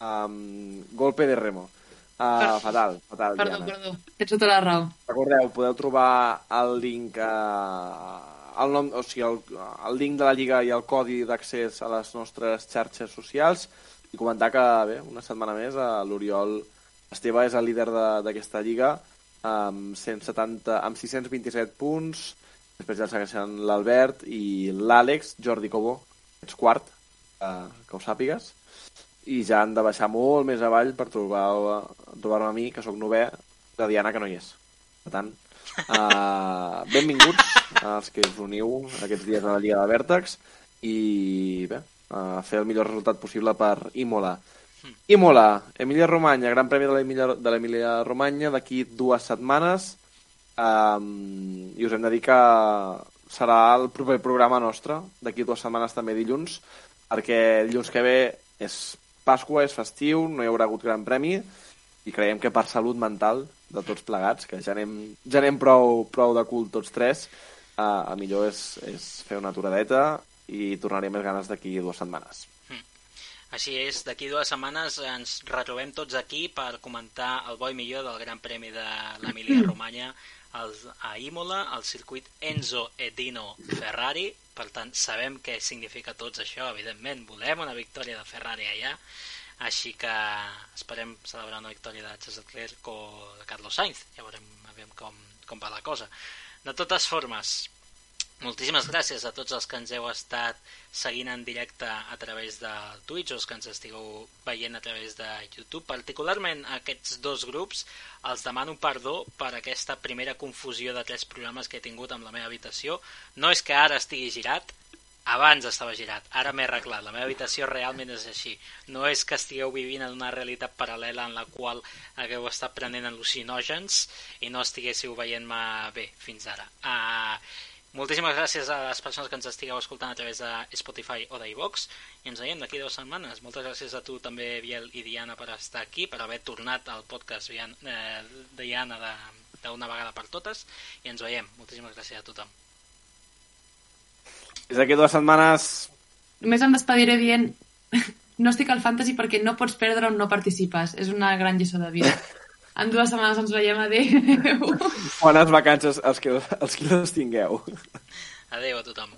um, golpe de remo. Uh, fatal, fatal, Perdó, Diana. perdó. Tens tota la raó. Recordeu, podeu trobar el link eh, el nom, o sigui, el, el link de la Lliga i el codi d'accés a les nostres xarxes socials i comentar que, bé, una setmana més eh, l'Oriol Esteve és el líder de- d'aquesta Lliga amb, 170, amb 627 punts després ja segueixen l'Albert i l'Àlex, Jordi Cobó ets quart, eh, que ho sàpigues i ja han de baixar molt més avall per trobar- trobar-me a mi, que sóc novè, la Diana, que no hi és. Per tant, uh, benvinguts als que us uniu aquests dies a la Lliga de Vèrtex. I bé, uh, fer el millor resultat possible per Imola. Imola, Emilia Romagna, Gran Premi de l'Emilia Romagna d'aquí dues setmanes. Um, i us hem de dir que serà el proper programa nostre d'aquí dues setmanes també dilluns perquè dilluns que ve és Pasqua, és festiu, no hi haurà hagut Gran Premi i creiem que per salut mental de tots plegats, que ja anem, ja anem prou, prou de cul tots tres, uh, el millor és, és fer una aturadeta i tornaré més ganes d'aquí dues setmanes. Així és, d'aquí dues setmanes ens retrobem tots aquí per comentar el bo i millor del Gran Premi de l'Emilia Romagna al, a Imola, al circuit Enzo Edino Ferrari. Per tant, sabem què significa tots això, evidentment. Volem una victòria de Ferrari allà, així que esperem celebrar una victòria de Charles Leclerc o de Carlos Sainz. Ja veurem, veurem com, com va la cosa. De totes formes, Moltíssimes gràcies a tots els que ens heu estat seguint en directe a través de Twitch o els que ens estigueu veient a través de YouTube. Particularment aquests dos grups els demano perdó per aquesta primera confusió de tres programes que he tingut amb la meva habitació. No és que ara estigui girat, abans estava girat, ara m'he arreglat. La meva habitació realment és així. No és que estigueu vivint en una realitat paral·lela en la qual hagueu estat prenent al·lucinògens i no estiguéssiu veient-me bé fins ara. Uh, moltíssimes gràcies a les persones que ens estigueu escoltant a través de Spotify o d'iVox i ens veiem d'aquí dues setmanes. Moltes gràcies a tu també, Biel i Diana, per estar aquí, per haver tornat al podcast eh, Diana d'una vegada per totes i ens veiem. Moltíssimes gràcies a tothom. Des d'aquí dues setmanes... Només em despediré dient no estic al fantasy perquè no pots perdre on no participes. És una gran lliçó de vida. En dues setmanes ens veiem. Adéu. Bones vacances als que, als que les tingueu. Adéu a tothom.